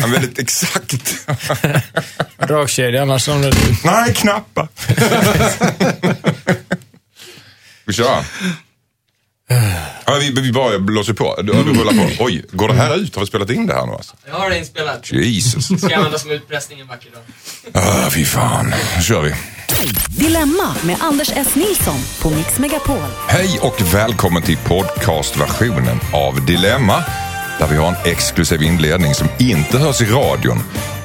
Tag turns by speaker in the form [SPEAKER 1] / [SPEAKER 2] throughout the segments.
[SPEAKER 1] Ja, väldigt exakt.
[SPEAKER 2] Dragkedja annars som det...
[SPEAKER 1] Nej, knappar. vi kör. Ja, vi, vi bara blåser på. Du, du rullar på. Oj, går det här ut? Har vi spelat in det här nu alltså?
[SPEAKER 3] Jag har det inspelat.
[SPEAKER 1] Jesus.
[SPEAKER 3] Ska använda som utpressning en vacker dag.
[SPEAKER 1] Ah, fy fan. Nu kör vi.
[SPEAKER 4] Dilemma med Anders S. Nilsson på Mix Megapol.
[SPEAKER 1] Hej och välkommen till podcastversionen av Dilemma. Där vi har en exklusiv inledning som inte hörs i radion.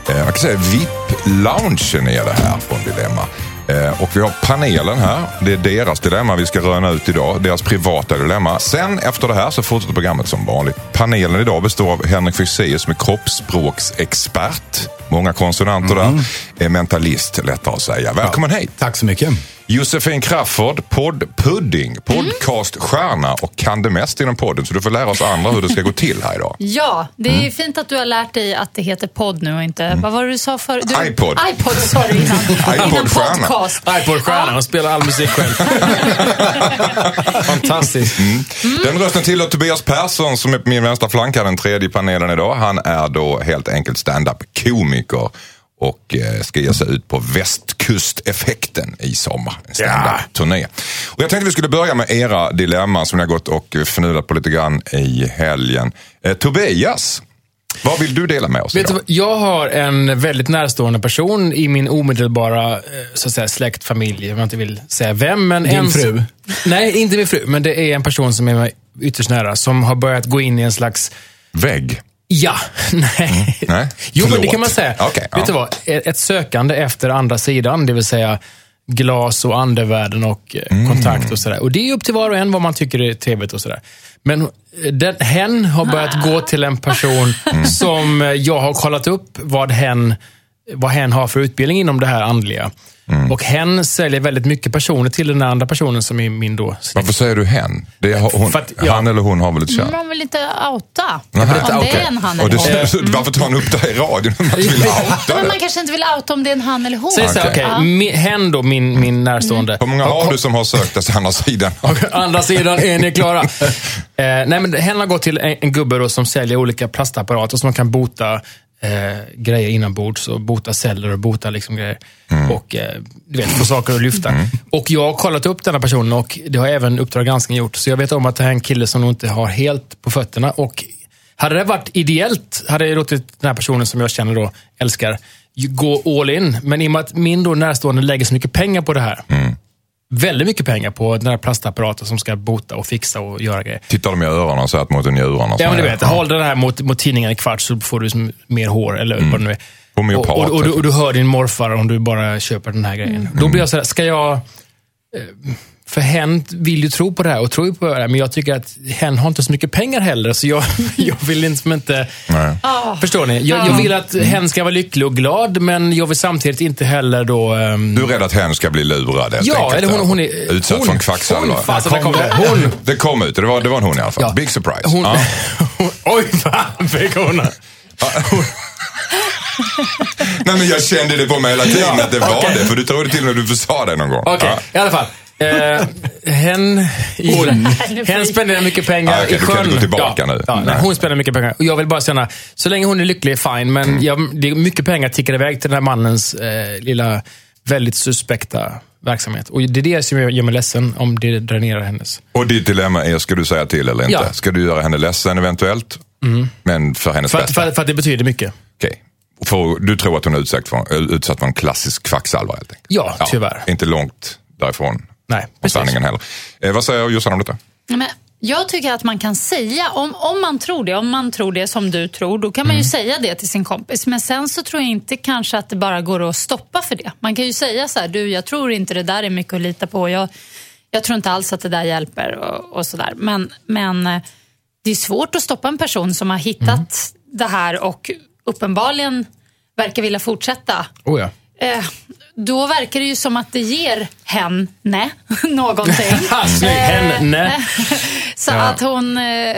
[SPEAKER 1] Eh, man kan säga VIP-loungen är det här från Dilemma. Eh, och vi har panelen här. Det är deras dilemma vi ska röna ut idag. Deras privata dilemma. Sen efter det här så fortsätter programmet som vanligt. Panelen idag består av Henrik Fexeus som är kroppsspråksexpert. Många konsonanter där. Eh, mentalist, lättare att säga. Välkommen hit.
[SPEAKER 5] Tack så mycket.
[SPEAKER 1] Josefin Crafoord, poddpudding, podcaststjärna och kan det mest inom podden. Så du får lära oss andra hur det ska gå till här idag.
[SPEAKER 6] Ja, det är
[SPEAKER 1] Mm.
[SPEAKER 6] fint att du har lärt dig att det heter podd nu och inte... Vad var det du sa för du,
[SPEAKER 1] iPod.
[SPEAKER 6] iPod, sorry. Innan, innan
[SPEAKER 1] iPod-stjärna.
[SPEAKER 2] iPod-stjärna och spelar all musik själv. Fantastiskt.
[SPEAKER 1] Den rösten tillhör Tobias Persson som är på min vänstra flank här, den tredje panelen idag. Han är då helt enkelt stand-up-komiker och eh, ska ge sig ut på västkusteffekten i sommar. En stand-up-turné. Och jag tänkte vi skulle börja med era dilemman som ni har gått och fnulat på lite grann i helgen. Eh, Tobias, vad vill du dela med oss
[SPEAKER 2] Vet du,
[SPEAKER 1] idag?
[SPEAKER 2] vad? jag har en väldigt närstående person i min omedelbara eh, så att säga, släkt, familj, om jag inte vill säga vem. Men
[SPEAKER 5] Din
[SPEAKER 2] en,
[SPEAKER 5] fru?
[SPEAKER 2] Nej, inte min fru. Men det är en person som är mig ytterst nära, som har börjat gå in i en slags
[SPEAKER 1] Vägg?
[SPEAKER 2] Ja, nej.
[SPEAKER 1] Nej,
[SPEAKER 2] Jo, men det kan man säga.
[SPEAKER 1] Okej,
[SPEAKER 2] Vet
[SPEAKER 1] ja.
[SPEAKER 2] du vad? Ett sökande efter andra sidan, det vill säga glas och andevärlden och eh,
[SPEAKER 1] Mm.
[SPEAKER 2] kontakt och sådär. Och det är upp till var och en vad man tycker är trevligt och sådär. Men eh, den, hen har börjat gå till en person
[SPEAKER 1] Mm.
[SPEAKER 2] som eh, jag har kollat upp vad hen, vad hen har för utbildning inom det här andliga.
[SPEAKER 1] Mm.
[SPEAKER 2] Och hen säljer väldigt mycket personer till den andra personen som är min då.
[SPEAKER 1] Varför säger du hen? Det är, hon,
[SPEAKER 2] att- ja.
[SPEAKER 1] Han eller hon har väl ett kön?
[SPEAKER 6] Man vill inte outa.
[SPEAKER 1] Nähä.
[SPEAKER 6] Om det
[SPEAKER 2] Okej.
[SPEAKER 6] är en han
[SPEAKER 1] Och
[SPEAKER 6] eller
[SPEAKER 1] det,
[SPEAKER 6] hon.
[SPEAKER 1] Varför tar han upp det här i radion om man inte vill outa
[SPEAKER 6] Ja, men
[SPEAKER 1] det?
[SPEAKER 6] man kanske inte vill outa om det är en han eller hon.
[SPEAKER 2] Säg så
[SPEAKER 1] Okej.
[SPEAKER 2] okej, mi- hen då, min, min närstående.
[SPEAKER 1] Hur många har du som har sökt dig till andra sidan?
[SPEAKER 2] Andra sidan, är ni klara? eh, nej, men hen har gått till en, en gubbe då, som säljer olika plastapparater som man kan bota eh, grejer inombords och bota celler och bota liksom grejer. Och eh, du vet, få saker att lyfta. Och jag har kollat upp denna personen och det har även Uppdrag granskning gjort. Så jag vet om att det här är en kille som nog inte har helt på fötterna. Och hade det varit ideellt, hade jag låtit den här personen som jag känner då, älskar, gå all in. Men i och med att min då närstående lägger så mycket pengar på det här. Väldigt mycket pengar på den här plastapparaten som ska bota och fixa och göra grejer.
[SPEAKER 1] Tittar de i öronen och att mot njurarna.
[SPEAKER 2] Ja, men du vet, håll den här mot, mot tidningen i kvart så får du mer hår, eller vad det nu är. Och, och, och, du, och du hör din morfar om du bara köper den här grejen. Då blir jag såhär, ska jag... eh, För hen vill ju tro på det här och tror ju på det här, men jag tycker att hen har inte så mycket pengar heller, så jag, jag vill liksom inte...
[SPEAKER 1] Nej.
[SPEAKER 2] Förstår ni? Jag, jag vill att hen ska vara lycklig och glad, men jag vill samtidigt inte heller då... ehm,
[SPEAKER 1] Du är rädd att hen ska bli lurad helt
[SPEAKER 2] Ja,
[SPEAKER 1] enkelt.
[SPEAKER 2] eller hon- hon är-
[SPEAKER 1] Utsatt
[SPEAKER 2] hon-
[SPEAKER 1] för en kvacksalvare.
[SPEAKER 2] hon, fasen, där kom det. Hon.
[SPEAKER 1] Det kom ut, det var, det var en hon i alla fall.
[SPEAKER 2] Ja.
[SPEAKER 1] Big surprise.
[SPEAKER 2] Hon,
[SPEAKER 1] Ja.
[SPEAKER 2] oj, fan fick hon.
[SPEAKER 1] Nej, men jag kände det på mig hela tiden att det var
[SPEAKER 2] okej.
[SPEAKER 1] det. För du trodde till och med du sa det någon gång.
[SPEAKER 2] Okej,
[SPEAKER 1] Ja.
[SPEAKER 2] i alla fall. Eh, hen, hen spenderar mycket pengar
[SPEAKER 1] Ah, okej,
[SPEAKER 2] i
[SPEAKER 1] du kan
[SPEAKER 2] sjön.
[SPEAKER 1] inte gå tillbaka
[SPEAKER 2] ja,
[SPEAKER 1] nu.
[SPEAKER 2] Ja, nej,
[SPEAKER 1] Nej.
[SPEAKER 2] hon spenderar mycket pengar. Och jag vill bara känna, så länge hon är lycklig, fine. Men
[SPEAKER 1] Mm.
[SPEAKER 2] jag, det är mycket pengar tickar iväg till den här mannens eh, lilla, väldigt suspekta verksamhet. Och det är det som gör mig ledsen, om det dränerar hennes.
[SPEAKER 1] Och ditt dilemma är, ska du säga till eller inte?
[SPEAKER 2] Ja.
[SPEAKER 1] Ska du göra henne ledsen eventuellt? Men för hennes
[SPEAKER 2] För,
[SPEAKER 1] bästa?
[SPEAKER 2] för, för att det betyder mycket.
[SPEAKER 1] Okej. För du tror att hon är utsatt för, utsatt för en klassisk kvacksalvare?
[SPEAKER 2] Ja, tyvärr.
[SPEAKER 1] Inte långt därifrån.
[SPEAKER 2] Nej, precis.
[SPEAKER 1] sanningen heller. Eh, vad säger Jossan om detta?
[SPEAKER 6] Men jag tycker att man kan säga, om, om man tror det, om man tror det som du tror, då kan man ju säga det till sin kompis. Men sen så tror jag inte kanske att det bara går att stoppa för det. Man kan ju säga så här, du jag tror inte det där är mycket att lita på. Jag, jag tror inte alls att det där hjälper och, och sådär. Men, men eh, det är svårt att stoppa en person som har hittat det här och uppenbarligen verkar vilja fortsätta.
[SPEAKER 2] Oh, ja.
[SPEAKER 6] Eh, då verkar det ju som att det ger henne någonting.
[SPEAKER 2] Snygg, henne.
[SPEAKER 6] Eh, Så
[SPEAKER 2] Ja.
[SPEAKER 6] att hon... Eh,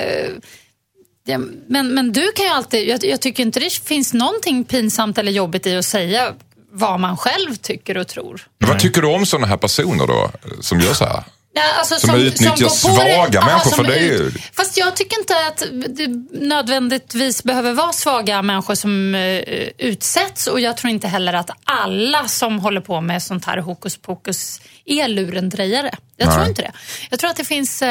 [SPEAKER 6] ja, men, men du kan ju alltid... Jag, jag tycker inte det finns någonting pinsamt eller jobbigt i att säga vad man själv tycker och tror.
[SPEAKER 1] Vad tycker du om sådana här personer då, som gör så här?
[SPEAKER 6] Ja, alltså
[SPEAKER 1] Som utnyttjar
[SPEAKER 6] går på
[SPEAKER 1] svaga
[SPEAKER 6] det-
[SPEAKER 1] människor,
[SPEAKER 6] som
[SPEAKER 1] för det är
[SPEAKER 6] ut- Fast jag tycker inte att det nödvändigtvis behöver vara svaga människor som eh, utsätts och jag tror inte heller att alla som håller på med sånt här hokus pokus är lurendrejare. Jag tror
[SPEAKER 1] Nej.
[SPEAKER 6] inte det. Jag tror att det finns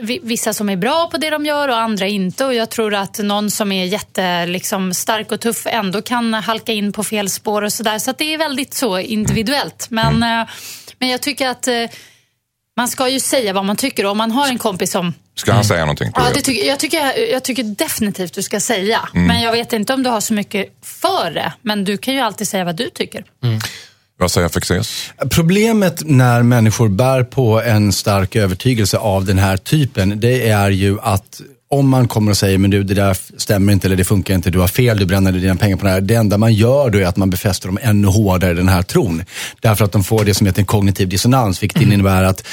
[SPEAKER 6] vi- vissa som är bra på det de gör och andra inte. Och jag tror att någon som är jätte, liksom, stark och tuff ändå kan halka in på fel spår och sådär. Så att det är väldigt så individuellt. Men, eh, men jag tycker att man ska ju säga vad man tycker. Om man har en kompis som...
[SPEAKER 1] Ska han säga någonting?
[SPEAKER 6] Ja, det tycker, jag, tycker, jag tycker definitivt du ska säga.
[SPEAKER 1] Mm.
[SPEAKER 6] Men jag vet inte om du har så mycket för det. Men du kan ju alltid säga vad du tycker.
[SPEAKER 1] Vad säger Fexeus?
[SPEAKER 5] Problemet när människor bär på en stark övertygelse av den här typen, det är ju att om man kommer och säger, men du det där stämmer inte eller det funkar inte, du har fel, du bränner dina pengar på det här. Det enda man gör då är att man befäster dem ännu hårdare i den här tron. Därför att de får det som heter en kognitiv dissonans, vilket innebär att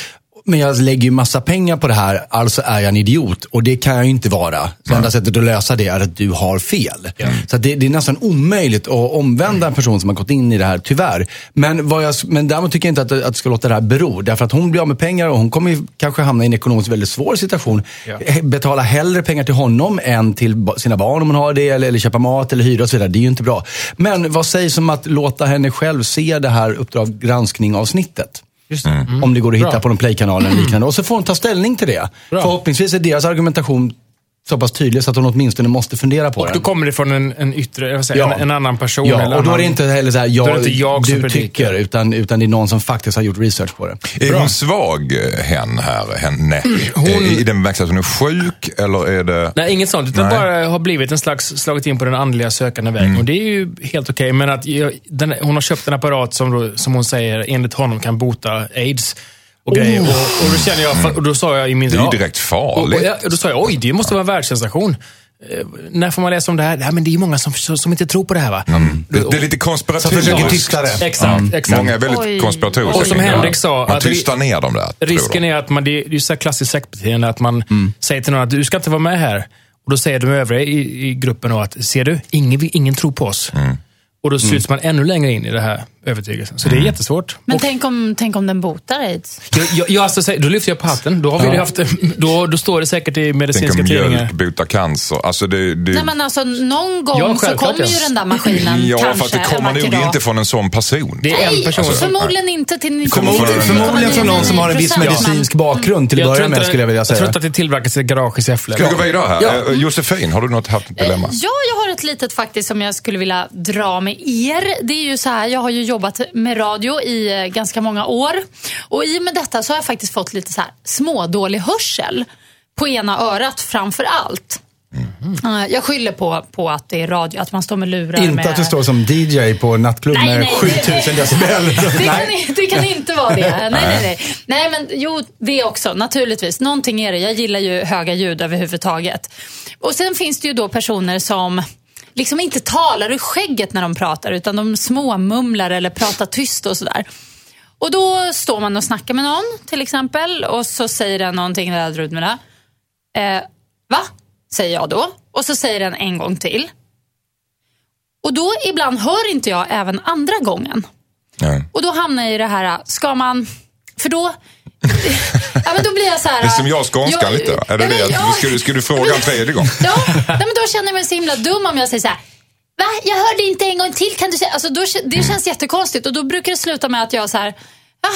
[SPEAKER 5] men jag lägger ju massa pengar på det här, alltså är jag en idiot. Och det kan jag ju inte vara. Så enda sättet att lösa det är att du har fel. Så att det, det är nästan omöjligt att omvända en person som har gått in i det här, tyvärr. Men, vad jag, men däremot tycker jag inte att, att ska låta det här bero. Därför att hon blir av med pengar och hon kommer kanske hamna i en ekonomiskt väldigt svår situation. Eh, Betala hellre pengar till honom än till sina barn om hon har det, eller, eller köpa mat eller hyra och så vidare. Det är ju inte bra. Men vad sägs om att låta henne själv se det här Uppdrag granskning-avsnittet?
[SPEAKER 2] Just det.
[SPEAKER 1] Mm.
[SPEAKER 5] Om det går att hitta
[SPEAKER 2] Bra.
[SPEAKER 5] på någon playkanal eller liknande. Och så får hon ta ställning till det.
[SPEAKER 2] Bra.
[SPEAKER 5] Förhoppningsvis är deras argumentation så pass tydlig så att hon åtminstone måste fundera på
[SPEAKER 2] Och då
[SPEAKER 5] den.
[SPEAKER 2] kommer det från en, en yttre, jag säga,
[SPEAKER 5] Ja.
[SPEAKER 2] en, en annan person.
[SPEAKER 5] Ja,
[SPEAKER 2] eller
[SPEAKER 5] och då är det inte heller så här,
[SPEAKER 2] Då är
[SPEAKER 5] jag,
[SPEAKER 2] inte jag som
[SPEAKER 5] du tycker, utan, utan det är någon som faktiskt har gjort research på det.
[SPEAKER 1] Är hon svag, hen här? Henne? Eh, I den bemärkelsen att hon är sjuk eller är det...
[SPEAKER 2] Nej, inget sånt. Utan
[SPEAKER 1] Nej.
[SPEAKER 2] bara har blivit en slags, slagit in på den andliga sökande vägen. Och det är ju helt okej. Men att jag, den, hon har köpt en apparat som, då, som hon säger enligt honom kan bota aids. Och, grejer. Och, och då känner jag, och då sa jag i min...
[SPEAKER 1] Det är ju direkt
[SPEAKER 2] Och, och,
[SPEAKER 1] farligt.
[SPEAKER 2] jag, och då sa jag, oj, det måste vara en världssensation. Eh, när får man läsa om det här? Nej, men det är många som, som inte tror på det här va?
[SPEAKER 1] Mm. Det, det är lite
[SPEAKER 5] Som
[SPEAKER 1] konspiratoriskt.
[SPEAKER 5] försöker tysta det.
[SPEAKER 2] Exakt, exakt.
[SPEAKER 1] Många är väldigt
[SPEAKER 6] Oj.
[SPEAKER 1] konspiratoriska.
[SPEAKER 2] Och som. Henrik sa,
[SPEAKER 1] Man
[SPEAKER 2] att
[SPEAKER 1] tystar ner dem där.
[SPEAKER 2] Risken
[SPEAKER 1] de.
[SPEAKER 2] är att man, det är är så här klassiskt sektbeteende, att man
[SPEAKER 1] Mm.
[SPEAKER 2] säger till någon att du ska inte vara med här. Och då säger de övriga i, i gruppen att, ser du, ingen, ingen tror på oss.
[SPEAKER 1] Mm.
[SPEAKER 2] Och då sluts man ännu längre in i det här övertygelsen. Så
[SPEAKER 1] Mm.
[SPEAKER 2] det är jättesvårt.
[SPEAKER 6] Men
[SPEAKER 2] Och
[SPEAKER 6] tänk, om, tänk om den botar aids?
[SPEAKER 2] jag, jag, jag alltså, då lyfter jag på hatten. Då, har vi
[SPEAKER 5] Ja.
[SPEAKER 2] haft, då, då står det säkert i
[SPEAKER 1] Tänk
[SPEAKER 2] medicinska
[SPEAKER 1] om
[SPEAKER 2] tidningar.
[SPEAKER 1] mjölk botar cancer. Alltså det, det,
[SPEAKER 6] Nej, men alltså, någon gång
[SPEAKER 2] Ja,
[SPEAKER 6] så kommer
[SPEAKER 2] ja.
[SPEAKER 6] ju den där maskinen
[SPEAKER 1] ja,
[SPEAKER 6] kanske
[SPEAKER 1] för att det kommer nog inte från en sån person.
[SPEAKER 2] Det är en
[SPEAKER 6] Nej,
[SPEAKER 2] person
[SPEAKER 1] Alltså,
[SPEAKER 2] som...
[SPEAKER 6] förmodligen inte till
[SPEAKER 1] Förmodligen-
[SPEAKER 5] Förmodligen från någon som har en viss
[SPEAKER 6] 99%.
[SPEAKER 5] medicinsk bakgrund till att
[SPEAKER 2] Jag tror
[SPEAKER 5] börja med,
[SPEAKER 2] det-
[SPEAKER 5] skulle jag vilja
[SPEAKER 2] Jag tror
[SPEAKER 5] säga.
[SPEAKER 2] att det tillverkas i ett garage i Säffle.
[SPEAKER 1] Ska vi gå vidare här?
[SPEAKER 5] Ja.
[SPEAKER 1] Eh, Josefin, har du något haft dilemma?
[SPEAKER 6] Eh, Ja, jag har ett litet faktiskt som jag skulle vilja dra med er. Det är ju så här, jag har ju jobbat med radio i eh, ganska många år. Och i och med detta så har jag faktiskt fått lite så här smådålig hörsel. På ena örat framför allt. Eh, Jag skyller på, på att det är radio, att man står med lurar.
[SPEAKER 5] Inte
[SPEAKER 6] med...
[SPEAKER 5] att du står som DJ på nattklubb
[SPEAKER 6] Nej,
[SPEAKER 5] med
[SPEAKER 6] nej,
[SPEAKER 5] 7000 decibel.
[SPEAKER 6] Det kan, det kan inte vara det. Nej, nej, nej. nej, men jo, det också. Naturligtvis. Någonting är det. Jag gillar ju höga ljud överhuvudtaget. Och sen finns det ju då personer som liksom inte talar ur skägget när de pratar, utan de småmumlar eller pratar tyst och sådär. Och då står man och snackar med någon, till exempel, och så säger den någonting, där drud med det. Eh, va? Säger jag då. Och så säger den en gång till. Och då ibland hör inte jag även andra gången.
[SPEAKER 1] Ja.
[SPEAKER 6] Och då hamnar jag i det här, ska man... För då... ja, men då blir jag så här...
[SPEAKER 1] Det är som jag skånskan
[SPEAKER 6] jag-
[SPEAKER 1] lite. Är det
[SPEAKER 6] ja,
[SPEAKER 1] det?
[SPEAKER 6] jag-
[SPEAKER 1] Ska, du, ska du fråga en tredje gång?
[SPEAKER 6] Ja, nej, men då känner jag mig så himla dum om jag säger så här. Va? Jag hörde inte en gång till. Kan du säga? Alltså, då, det känns jättekonstigt och då brukar det sluta med att jag så här,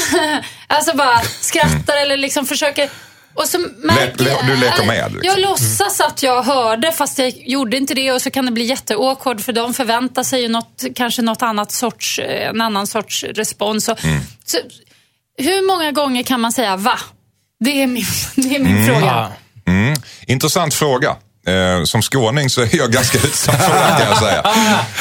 [SPEAKER 6] alltså bara skrattar eller liksom försöker och så märker,
[SPEAKER 1] le- du leker med, liksom.
[SPEAKER 6] Jag låtsas att jag hörde fast jag gjorde inte det och så kan det bli jätteawkward för de förväntar sig ju något, kanske något annat sorts, en annan sorts respons. Och,
[SPEAKER 1] Mm.
[SPEAKER 6] så, hur många gånger kan man säga va? Det är min, det är min fråga.
[SPEAKER 2] Ja.
[SPEAKER 1] Mm. Intressant fråga. Eh, som skåning så är jag ganska utsatt för det kan jag säga.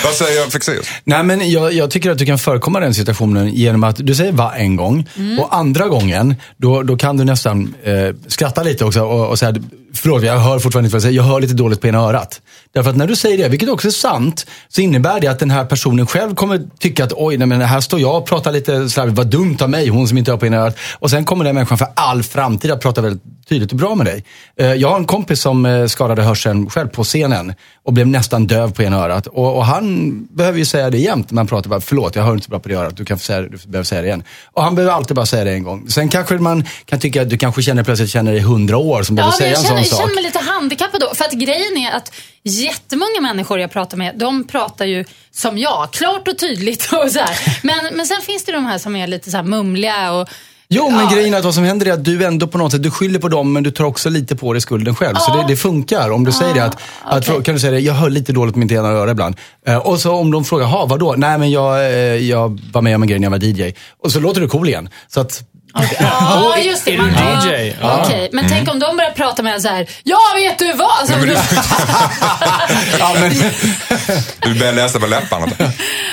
[SPEAKER 1] Vad säger Fexeus?
[SPEAKER 5] Nej, men jag, jag tycker att du kan förekomma den situationen genom att du säger va en gång och andra gången då, då kan du nästan eh, skratta lite också och, och säga Förlåt, jag hör fortfarande inte vad jag säger. Jag hör lite dåligt på ena örat. Därför att när du säger det, vilket också är sant, så innebär det att den här personen själv kommer tycka att oj, nej, men här står jag och pratar lite slarvigt, vad dumt av mig, hon som inte hör på ena örat. Och sen kommer den människan för all framtid att prata väldigt tydligt och bra med dig. Eh, Jag har en kompis som eh, skadade hörseln själv på scenen och blev nästan döv på ena örat. Och, och han behöver ju säga det jämt när man pratar, bara, förlåt jag hör inte så bra på det örat, du, kan säga, du behöver säga det igen. Och han behöver alltid bara säga det en gång. Sen kanske man kan tycka att du kanske känner plötsligt känner dig i hundra år som behöver
[SPEAKER 6] Ja, men
[SPEAKER 5] säga en sån
[SPEAKER 6] jag
[SPEAKER 5] sak.
[SPEAKER 6] känner mig lite handikappad då. För att grejen är att jättemånga människor jag pratar med, de pratar ju som jag, klart och tydligt och så här. Men, men sen finns det de här som är lite så här mumliga och
[SPEAKER 5] Jo, men
[SPEAKER 6] Ja.
[SPEAKER 5] grejen är att vad som händer är att du ändå på något sätt, du skyller på dem men du tar också lite på dig skulden själv. Så
[SPEAKER 6] Ja.
[SPEAKER 5] det, det funkar. Om du säger det att, att,
[SPEAKER 6] okej.
[SPEAKER 5] kan du säga det, jag hör lite dåligt på mitt ena öra ibland. Eh, och så om de frågar, ha vadå? Nej men jag, eh, jag var med om en grej när jag var DJ. Och så låter du cool igen. Så att,
[SPEAKER 6] Ja, just det.
[SPEAKER 2] du
[SPEAKER 6] Man,
[SPEAKER 2] DJ?
[SPEAKER 6] Ja. Okej, men tänk om de börjar prata med en så här, ja vet du vad? Alltså,
[SPEAKER 5] ja, men,
[SPEAKER 1] Du börjar läsa på läpparna.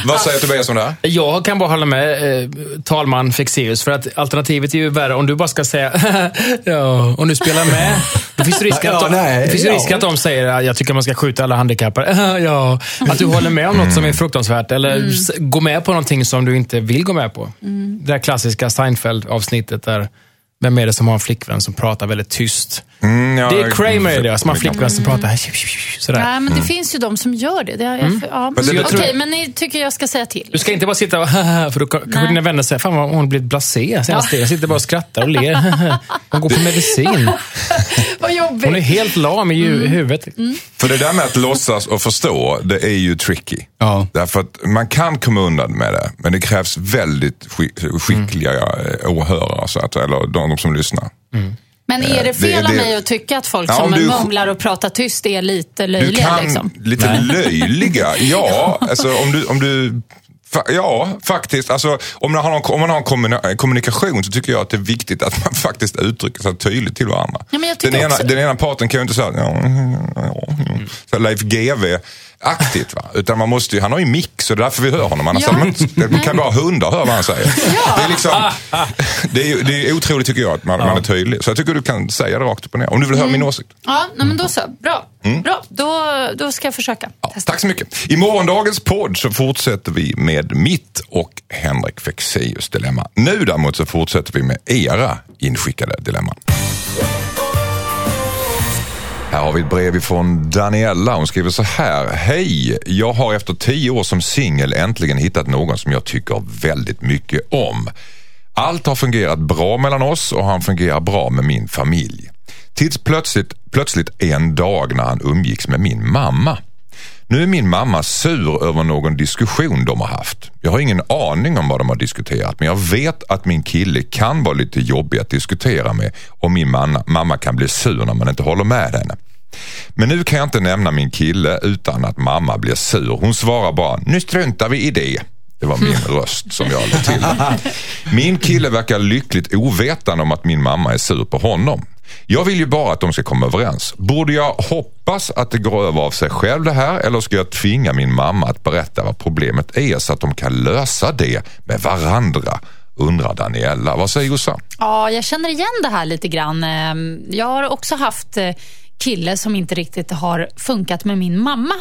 [SPEAKER 1] Vad säger Tobias om det här?
[SPEAKER 2] Jag kan bara hålla med eh, talman Fexeus, för att alternativet är ju värre. Om du bara ska säga ja, och nu spelar med. Då finns det risk att,
[SPEAKER 5] Ja,
[SPEAKER 2] de,
[SPEAKER 5] nej,
[SPEAKER 2] det finns ju
[SPEAKER 5] ja.
[SPEAKER 2] risk att de säger att jag tycker man ska skjuta alla handikappade. ja, att du håller med om något som är fruktansvärt, eller s- går med på någonting som du inte vill gå med på. Det där klassiska Seinfeld-avsnittet där vem är det som har en flickvän som pratar väldigt tyst?
[SPEAKER 1] Mm, ja,
[SPEAKER 2] Det är Kramer är det, som har en flickvän som pratar sådär.
[SPEAKER 6] Nej, men det finns ju de som gör det. det är,
[SPEAKER 5] Mm.
[SPEAKER 6] ja. Okej,
[SPEAKER 1] tror-
[SPEAKER 6] men ni tycker jag ska säga till?
[SPEAKER 2] Du ska inte bara sitta och för då kanske
[SPEAKER 6] Nej.
[SPEAKER 2] dina vänner säger, fan vad hon har blivit blasé senast. Jag sitter bara och skrattar och ler. Hon går på medicin.
[SPEAKER 6] Vad jobbigt.
[SPEAKER 2] Hon är helt lam i ju- huvudet.
[SPEAKER 1] För det där med att låtsas och förstå, det är ju tricky.
[SPEAKER 5] Ja.
[SPEAKER 1] Därför att man kan komma undan med det, men det krävs väldigt skick- skickliga eh, åhörare, så att, eller de, de som lyssnar.
[SPEAKER 6] Men är det fel
[SPEAKER 1] det-
[SPEAKER 6] av mig att tycka att folk
[SPEAKER 1] Ja,
[SPEAKER 6] som
[SPEAKER 1] om du-
[SPEAKER 6] mumlar och pratar tyst är lite
[SPEAKER 1] Du
[SPEAKER 6] löjliga?
[SPEAKER 1] kan
[SPEAKER 6] Liksom?
[SPEAKER 1] lite löjliga, ja. Alltså, om du, om du, ja, faktiskt. Alltså, om, man har någon, om man har en kommuni- kommunikation så tycker jag att det är viktigt att man faktiskt uttrycker sig tydligt till varandra.
[SPEAKER 6] Ja,
[SPEAKER 1] den, ena,
[SPEAKER 6] också-
[SPEAKER 1] den ena parten kan ju inte säga ja, ja, ja, så här Leif GW aktigt va. Utan man måste ju, han har ju mix och det är därför vi hör honom. Annars
[SPEAKER 6] Ja.
[SPEAKER 1] man, man kan bara hundar höra vad han säger. Det, är liksom, det, är, det är otroligt tycker jag att man, man är tydlig. Så jag tycker du kan säga det rakt upp och ner. Om du vill höra
[SPEAKER 6] Mm.
[SPEAKER 1] min åsikt.
[SPEAKER 6] Ja, nej, men då så. Bra. Bra. Då, då ska jag försöka.
[SPEAKER 1] Mm. Ja,
[SPEAKER 6] Testa.
[SPEAKER 1] tack så mycket. I morgondagens podd så fortsätter vi med mitt och Henrik Fexeus dilemma. Nu däremot så fortsätter vi med era inskickade dilemman. Här har vi ett brev från Daniella. Hon skriver så här. Hej! Jag har efter tio år som singel äntligen hittat någon som jag tycker väldigt mycket om. Allt har fungerat bra mellan oss och han fungerar bra med min familj. Tills plötsligt, plötsligt en dag när han umgicks med min mamma. Nu är min mamma sur över någon diskussion de har haft. Jag har ingen aning om vad de har diskuterat men jag vet att min kille kan vara lite jobbig att diskutera med och min manna, mamma kan bli sur när man inte håller med henne. Men nu kan jag inte nämna min kille utan att mamma blir sur. Hon svarar bara, nu struntar vi i det. Det var min röst som jag lade till. Min kille verkar lyckligt ovetande om att min mamma är sur på honom. Jag vill ju bara att de ska komma överens. Borde jag hoppas att det går över av sig själv det här eller ska jag tvinga min mamma att berätta vad problemet är så att de kan lösa det med varandra? Undrar Daniela. Vad säger Jossan?
[SPEAKER 6] Ja, jag känner igen det här lite grann. Ehm, jag har också haft eh, kille som inte riktigt har funkat med min mamma.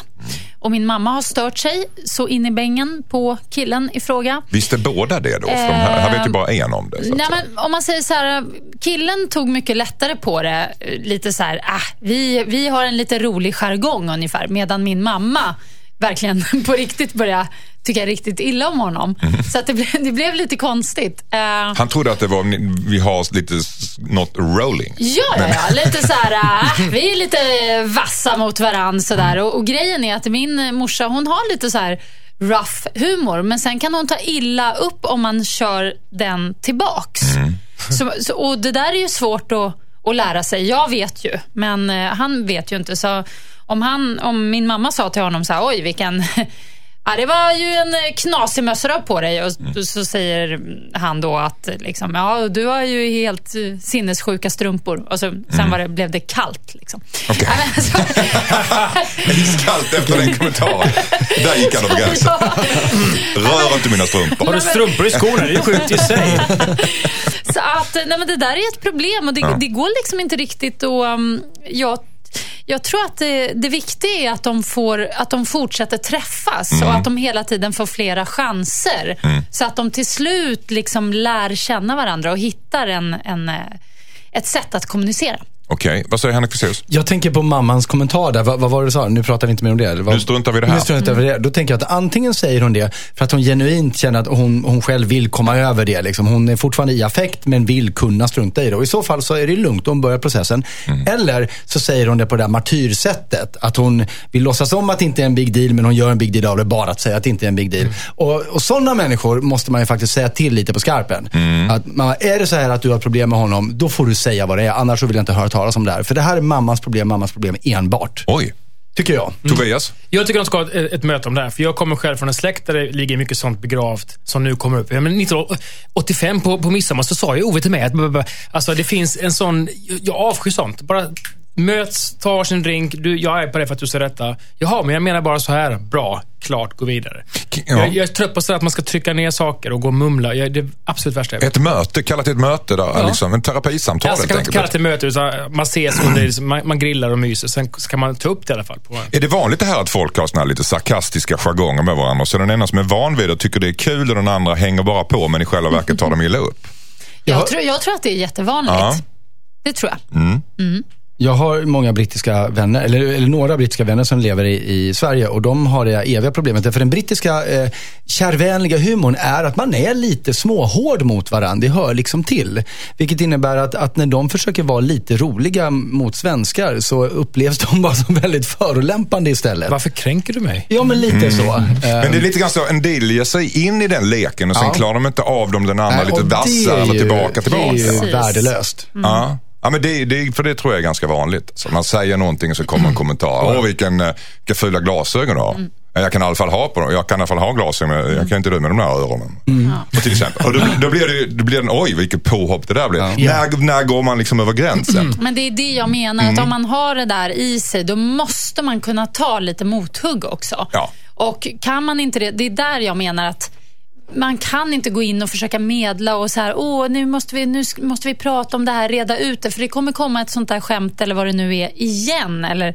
[SPEAKER 6] Och min mamma har stört sig så in i bängen på killen i fråga.
[SPEAKER 1] Visste båda det då? För de här, här vet ju bara en om det.
[SPEAKER 6] Nej, men om man säger så här, killen tog mycket lättare på det. eh, Lite så här, ah, vi, vi har en lite rolig jargong ungefär. Medan min mamma verkligen på riktigt började tycka riktigt illa om honom.
[SPEAKER 1] Mhm.
[SPEAKER 6] Så det, blev, det blev lite konstigt. Eh,
[SPEAKER 1] Han trodde att det var, vi har lite något rolling.
[SPEAKER 6] Ja, ja, ja. Lite så här, äh, vi är lite vassa mot varandra sådär. Och, och grejen är att min morsa, hon har lite så här rough humor. Men sen kan hon ta illa upp om man kör den tillbaks. Så, så, och det där är ju svårt att, att lära sig. Jag vet ju, men eh, han vet ju inte. Så om, han, om min mamma sa till honom så här, oj vilken Ja, det var ju en knasig mössa på dig och
[SPEAKER 1] Mm.
[SPEAKER 6] så säger han då att liksom, ja, du har ju helt eh, sinnessjuka strumpor. Och så, sen var det, blev det kallt. Liksom.
[SPEAKER 1] Mm. Okej.
[SPEAKER 6] Ja, men så-
[SPEAKER 1] Iskallt efter den kommentaren. Där gick han över gränsen. Rör inte mina strumpor.
[SPEAKER 2] Har du strumpor i skorna? Det är sjukt i sig.
[SPEAKER 6] Så att, nej men det där är ett problem och det,
[SPEAKER 1] Ja.
[SPEAKER 6] det går liksom inte riktigt att... Um, jag, jag tror att det, det viktiga är att de, får, att de fortsätter träffas
[SPEAKER 1] Mm.
[SPEAKER 6] och att de hela tiden får flera chanser. Så att de till slut liksom lär känna varandra och hittar en, en, eh, ett sätt att kommunicera.
[SPEAKER 1] Okej, vad säger Henrik Fexeus?
[SPEAKER 5] Jag tänker på mammans kommentar där. Vad, vad var det du sa? Nu pratar vi inte mer om det. eller vad?
[SPEAKER 1] Nu struntar vi i det här.
[SPEAKER 5] Nu struntar vi det. Då tänker jag att antingen säger hon det för att hon genuint känner att hon, hon själv vill komma över det. Liksom. Hon är fortfarande i affekt men vill kunna strunta i det. Och i så fall så är det lugnt. Hon börjar processen.
[SPEAKER 1] Mm.
[SPEAKER 5] Eller så säger hon det på det där martyrsättet. Att hon vill låtsas om att det inte är en big deal men hon gör en big deal av det bara att säga att det inte är en big deal.
[SPEAKER 1] Mm.
[SPEAKER 5] Och, och sådana människor måste man ju faktiskt säga till lite på skarpen.
[SPEAKER 1] Mm.
[SPEAKER 5] Att, är det så här att du har problem med honom, då får du säga vad det är. Annars så vill jag inte höra talas om det här. För det här är mammas problem, mammas problem enbart.
[SPEAKER 1] Oj,
[SPEAKER 5] Tycker jag.
[SPEAKER 1] Tobias?
[SPEAKER 2] Jag tycker de ska ha ett, ett möte om det här. För jag kommer själv från en släkt där det ligger mycket sånt begravt som nu kommer upp. Ja, men 1985 på, på midsommar så sa ju Ove till mig att alltså, det finns en sån... Jag, jag avskyr sånt. Bara möts, tar sin drink. Du, jag är på det för att du säger detta. Jaha, men jag menar bara så här. Bra, klart, gå vidare.
[SPEAKER 1] Ja.
[SPEAKER 2] Jag, jag är trött på så att man ska trycka ner saker och gå och mumla. Jag, det är absolut värsta jag vet.
[SPEAKER 1] Ett möte, kalla till ett möte där, liksom, en terapisamtal
[SPEAKER 2] Alltså,
[SPEAKER 1] helt
[SPEAKER 2] kan man inte kalla
[SPEAKER 1] enkelt.
[SPEAKER 2] till möte, utan man ses under, man, man grillar och myser. Sen ska man ta upp det i alla fall. På,
[SPEAKER 1] Är det vanligt det här att folk har såna här lite sarkastiska jargonger med varandra? Så den ena som är van vid det och tycker det är kul och den andra hänger bara på men i själva verket tar de illa upp?
[SPEAKER 6] Jag, tror, jag tror att det är jättevanligt.
[SPEAKER 1] Ja.
[SPEAKER 6] Det tror jag.
[SPEAKER 5] Jag har många brittiska vänner, eller, eller några brittiska vänner som lever i, i Sverige och de har det eviga problemet. För den brittiska eh, kärvänliga humorn är att man är lite småhård mot varandra. Det hör liksom till. Vilket innebär att, att när de försöker vara lite roliga mot svenskar så upplevs de bara som väldigt förolämpande istället.
[SPEAKER 2] Varför kränker du mig?
[SPEAKER 5] Ja, men lite så. Eh,
[SPEAKER 1] Men det är lite grann så, en del ger sig in i den leken och sen
[SPEAKER 5] Ja.
[SPEAKER 1] klarar de inte av dem den andra
[SPEAKER 5] nej,
[SPEAKER 1] lite vassare
[SPEAKER 5] är
[SPEAKER 1] eller
[SPEAKER 5] ju-
[SPEAKER 1] tillbaka tillbaka.
[SPEAKER 5] Det är ju värdelöst.
[SPEAKER 1] Ja. Ja, men det, det, för det tror jag är ganska vanligt. Så man säger någonting och så kommer en kommentar. Åh, vilken, eh, vilka fula glasögon du har. Ja, Jag kan i alla fall ha på dem. Jag kan i alla fall ha glasögon, men jag kan inte du med de där öronen. Och till exempel. Och då, då blir det då blir det, oj vilket påhopp det där blev. När, när går man liksom över gränsen?
[SPEAKER 6] Men det är det jag menar, att om man har det där i sig, då måste man kunna ta lite mothugg också.
[SPEAKER 1] Ja.
[SPEAKER 6] Och kan man inte det, det är där jag menar att man kan inte gå in och försöka medla och så här, åh, nu måste vi, nu måste vi prata om det här, reda ut det, för det kommer komma ett sånt där skämt eller vad det nu är igen. Eller,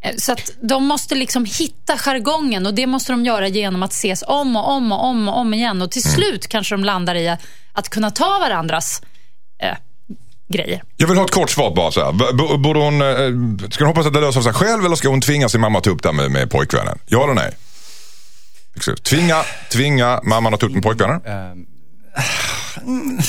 [SPEAKER 6] eh, så att de måste liksom hitta jargongen och det måste de göra genom att ses om och om och om och om igen. Och till slut kanske de landar i att kunna ta varandras eh, grejer.
[SPEAKER 1] Jag vill ha ett kort svar bara så här. Borde hon, eh, ska hon hoppas att det löser sig själv eller ska hon tvinga sin mamma att ta upp det med, med pojkvännen? Ja eller nej? Tvinga, tvinga mamman att ta upp med pojkvännen?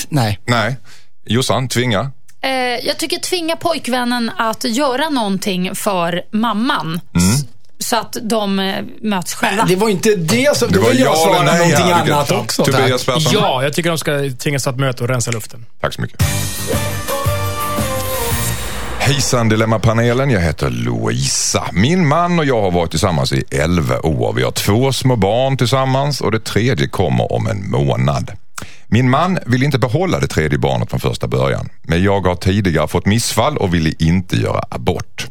[SPEAKER 5] Nej.
[SPEAKER 1] Nej. Jossan, tvinga.
[SPEAKER 6] Eh, jag tycker tvinga pojkvännen att göra någonting för mamman. S- Så att de eh, möts själva.
[SPEAKER 5] Det var inte det som...
[SPEAKER 1] Det var
[SPEAKER 5] jag
[SPEAKER 1] ja
[SPEAKER 5] svara
[SPEAKER 1] nej
[SPEAKER 5] någonting
[SPEAKER 1] här,
[SPEAKER 5] annat också.
[SPEAKER 1] Tobias Persson.
[SPEAKER 2] Ja, jag tycker de ska tvingas ta ett möte och rensa luften.
[SPEAKER 1] Tack så mycket. Hejsan Dilemmapanelen, jag heter Louisa. Min man och jag har varit tillsammans i 11 år. Vi har två små barn tillsammans och det tredje kommer om en månad. Min man vill inte behålla det tredje barnet från första början. Men jag har tidigare fått missfall och ville inte göra abort.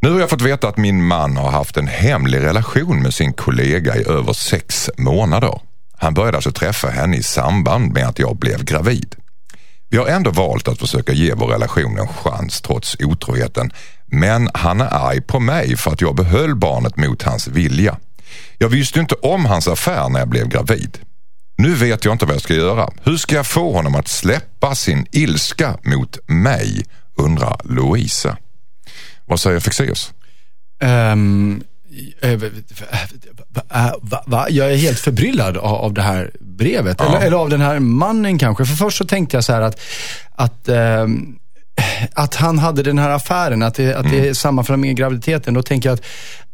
[SPEAKER 1] Nu har jag fått veta att min man har haft en hemlig relation med sin kollega i över sex månader. Han började alltså träffa henne i samband med att jag blev gravid. Vi har ändå valt att försöka ge vår relation en chans trots otroheten. Men han är arg på mig för att jag behöll barnet mot hans vilja. Jag visste inte om hans affär när jag blev gravid. Nu vet jag inte vad jag ska göra. Hur ska jag få honom att släppa sin ilska mot mig? Undrar Louisa. Vad säger Fexeus?
[SPEAKER 5] Um, eh? Jag är helt förbryllad av, det här brevet.
[SPEAKER 1] Ja.
[SPEAKER 5] Eller, eller av den här mannen kanske. För först så tänkte jag så här att, att, ehm, att han hade den här affären, att det, att det är samma för med graviditeten. Då tänker jag att,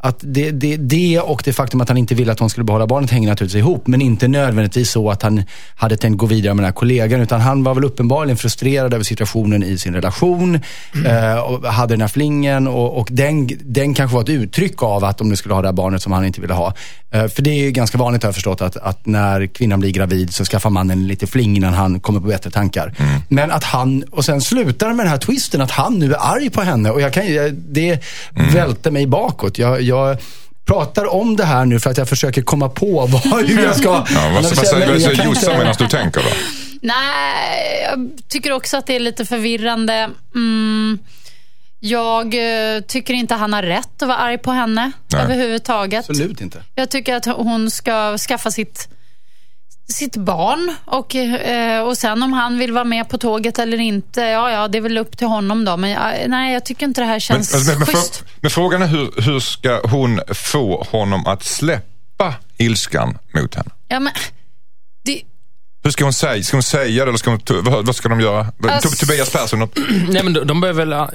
[SPEAKER 5] att det, det, det och det faktum att han inte ville att hon skulle behålla barnet hänger naturligtvis ihop. Men inte nödvändigtvis så att han hade tänkt gå vidare med den här kollegan. Utan han var väl uppenbarligen frustrerad över situationen i sin relation. Eh, och hade den här flingen och, och den, den kanske var ett uttryck av att de nu skulle ha det här barnet som han inte ville ha. Eh, för det är ju ganska vanligt har jag förstått att, att när kvinnan blir gravid så skaffar mannen lite fling innan han kommer på bättre tankar. Men att han, och sen slutar med den här twisten att han nu är arg på henne och jag kan, det välter mig bakåt. Jag, jag pratar om det här nu för att jag försöker komma på vad, hur jag ska
[SPEAKER 1] Ja, vad, säger, Jossan medan du tänker då?
[SPEAKER 6] Nej, jag tycker också att det är lite förvirrande. Mm, jag eh, tycker inte han har rätt att vara arg på henne
[SPEAKER 1] Nej.
[SPEAKER 6] överhuvudtaget.
[SPEAKER 5] Absolut inte.
[SPEAKER 6] Jag tycker att hon ska skaffa sitt, sitt barn och, eh, och sen om han vill vara med på tåget eller inte, ja, ja, det är väl upp till honom då. Men nej, jag tycker inte det här
[SPEAKER 1] Men,
[SPEAKER 6] känns
[SPEAKER 1] men, men,
[SPEAKER 6] schysst.
[SPEAKER 1] frå- men frågan är hur, hur ska hon få honom att släppa ilskan mot henne?
[SPEAKER 6] Ja, men, det,
[SPEAKER 1] Hur ska hon säga? Ska hon säga det eller ska hon, vad, vad ska de göra?
[SPEAKER 6] Alltså-
[SPEAKER 1] Tob- Tobias Persson,
[SPEAKER 2] Nej, men de, de behöver väl ah,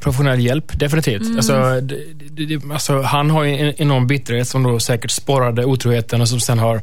[SPEAKER 2] professionell hjälp, definitivt.
[SPEAKER 6] Mm.
[SPEAKER 2] Alltså, det, det, alltså, han har ju en enorm bitterhet som då säkert sporrade otroheten och som sen har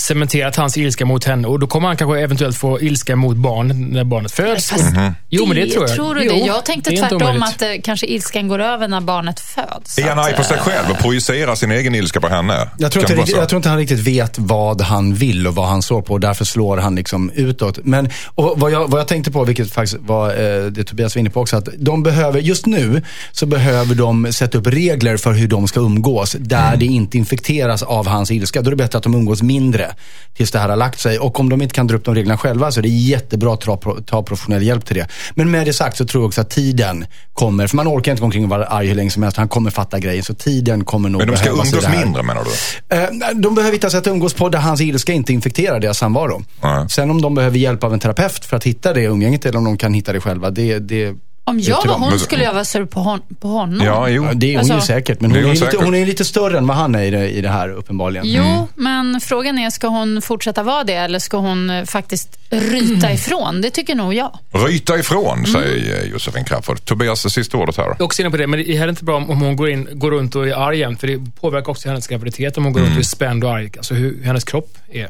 [SPEAKER 2] cementerat hans ilska mot henne. Och Då kommer han kanske eventuellt få ilska mot barnet när barnet föds.
[SPEAKER 6] Fast
[SPEAKER 2] Jo, men det tror jag.
[SPEAKER 6] Tror du
[SPEAKER 2] jo,
[SPEAKER 6] det? Jag tänkte
[SPEAKER 2] det
[SPEAKER 6] tvärtom att eh, kanske ilskan går över när barnet föds.
[SPEAKER 1] är han arg på sig
[SPEAKER 6] eh,
[SPEAKER 1] själv och projicerar sin egen ilska på henne?
[SPEAKER 5] Jag tror, inte, jag tror inte han riktigt vet vad han vill och vad han står på och därför slår han liksom utåt. Men och vad, jag, vad jag tänkte på, vilket faktiskt var eh, det Tobias var inne på också, att de behöver, just nu så behöver de sätta upp regler för hur de ska umgås där det inte infekteras av hans ilska. Då är det bättre att de umgås mindre tills det här har lagt sig. Och om de inte kan dra upp de reglerna själva så är det jättebra att ta, ta professionell hjälp till det. Men med det sagt så tror jag också att tiden kommer, för man orkar inte gå omkring och vara arg hur länge som helst. Han kommer fatta grejen, så tiden kommer nog
[SPEAKER 1] Men de ska umgås mindre menar du?
[SPEAKER 5] Eh, De behöver hitta sätt att umgås på där hans ilska inte infekterar deras samvaro.
[SPEAKER 1] Nej.
[SPEAKER 5] Sen om de behöver hjälp av en terapeut för att hitta det umgänget eller om de kan hitta det själva, det, det,
[SPEAKER 6] Om jag var hon skulle jag vara sur på, hon, på honom.
[SPEAKER 1] Ja, jo.
[SPEAKER 5] Det är hon ju
[SPEAKER 6] Alltså-
[SPEAKER 5] säkert, men
[SPEAKER 1] Det är
[SPEAKER 5] hon är,
[SPEAKER 1] hon
[SPEAKER 5] lite,
[SPEAKER 1] säkert.
[SPEAKER 5] hon är lite större än vad han är i det, i det här uppenbarligen.
[SPEAKER 6] Jo,
[SPEAKER 1] Mm.
[SPEAKER 6] men frågan är, ska hon fortsätta vara det eller ska hon eh, faktiskt ryta ifrån? Det tycker nog jag.
[SPEAKER 1] Ryta ifrån, säger eh, Josefin Crafoord. Tobias, det sista ordet här.
[SPEAKER 2] Jag är också inne på det, men det är inte bra om om hon går, in, går runt och är arg jämt, för det påverkar också hennes graviditet om hon går runt och är spänd och arg. Alltså hur hennes kropp är.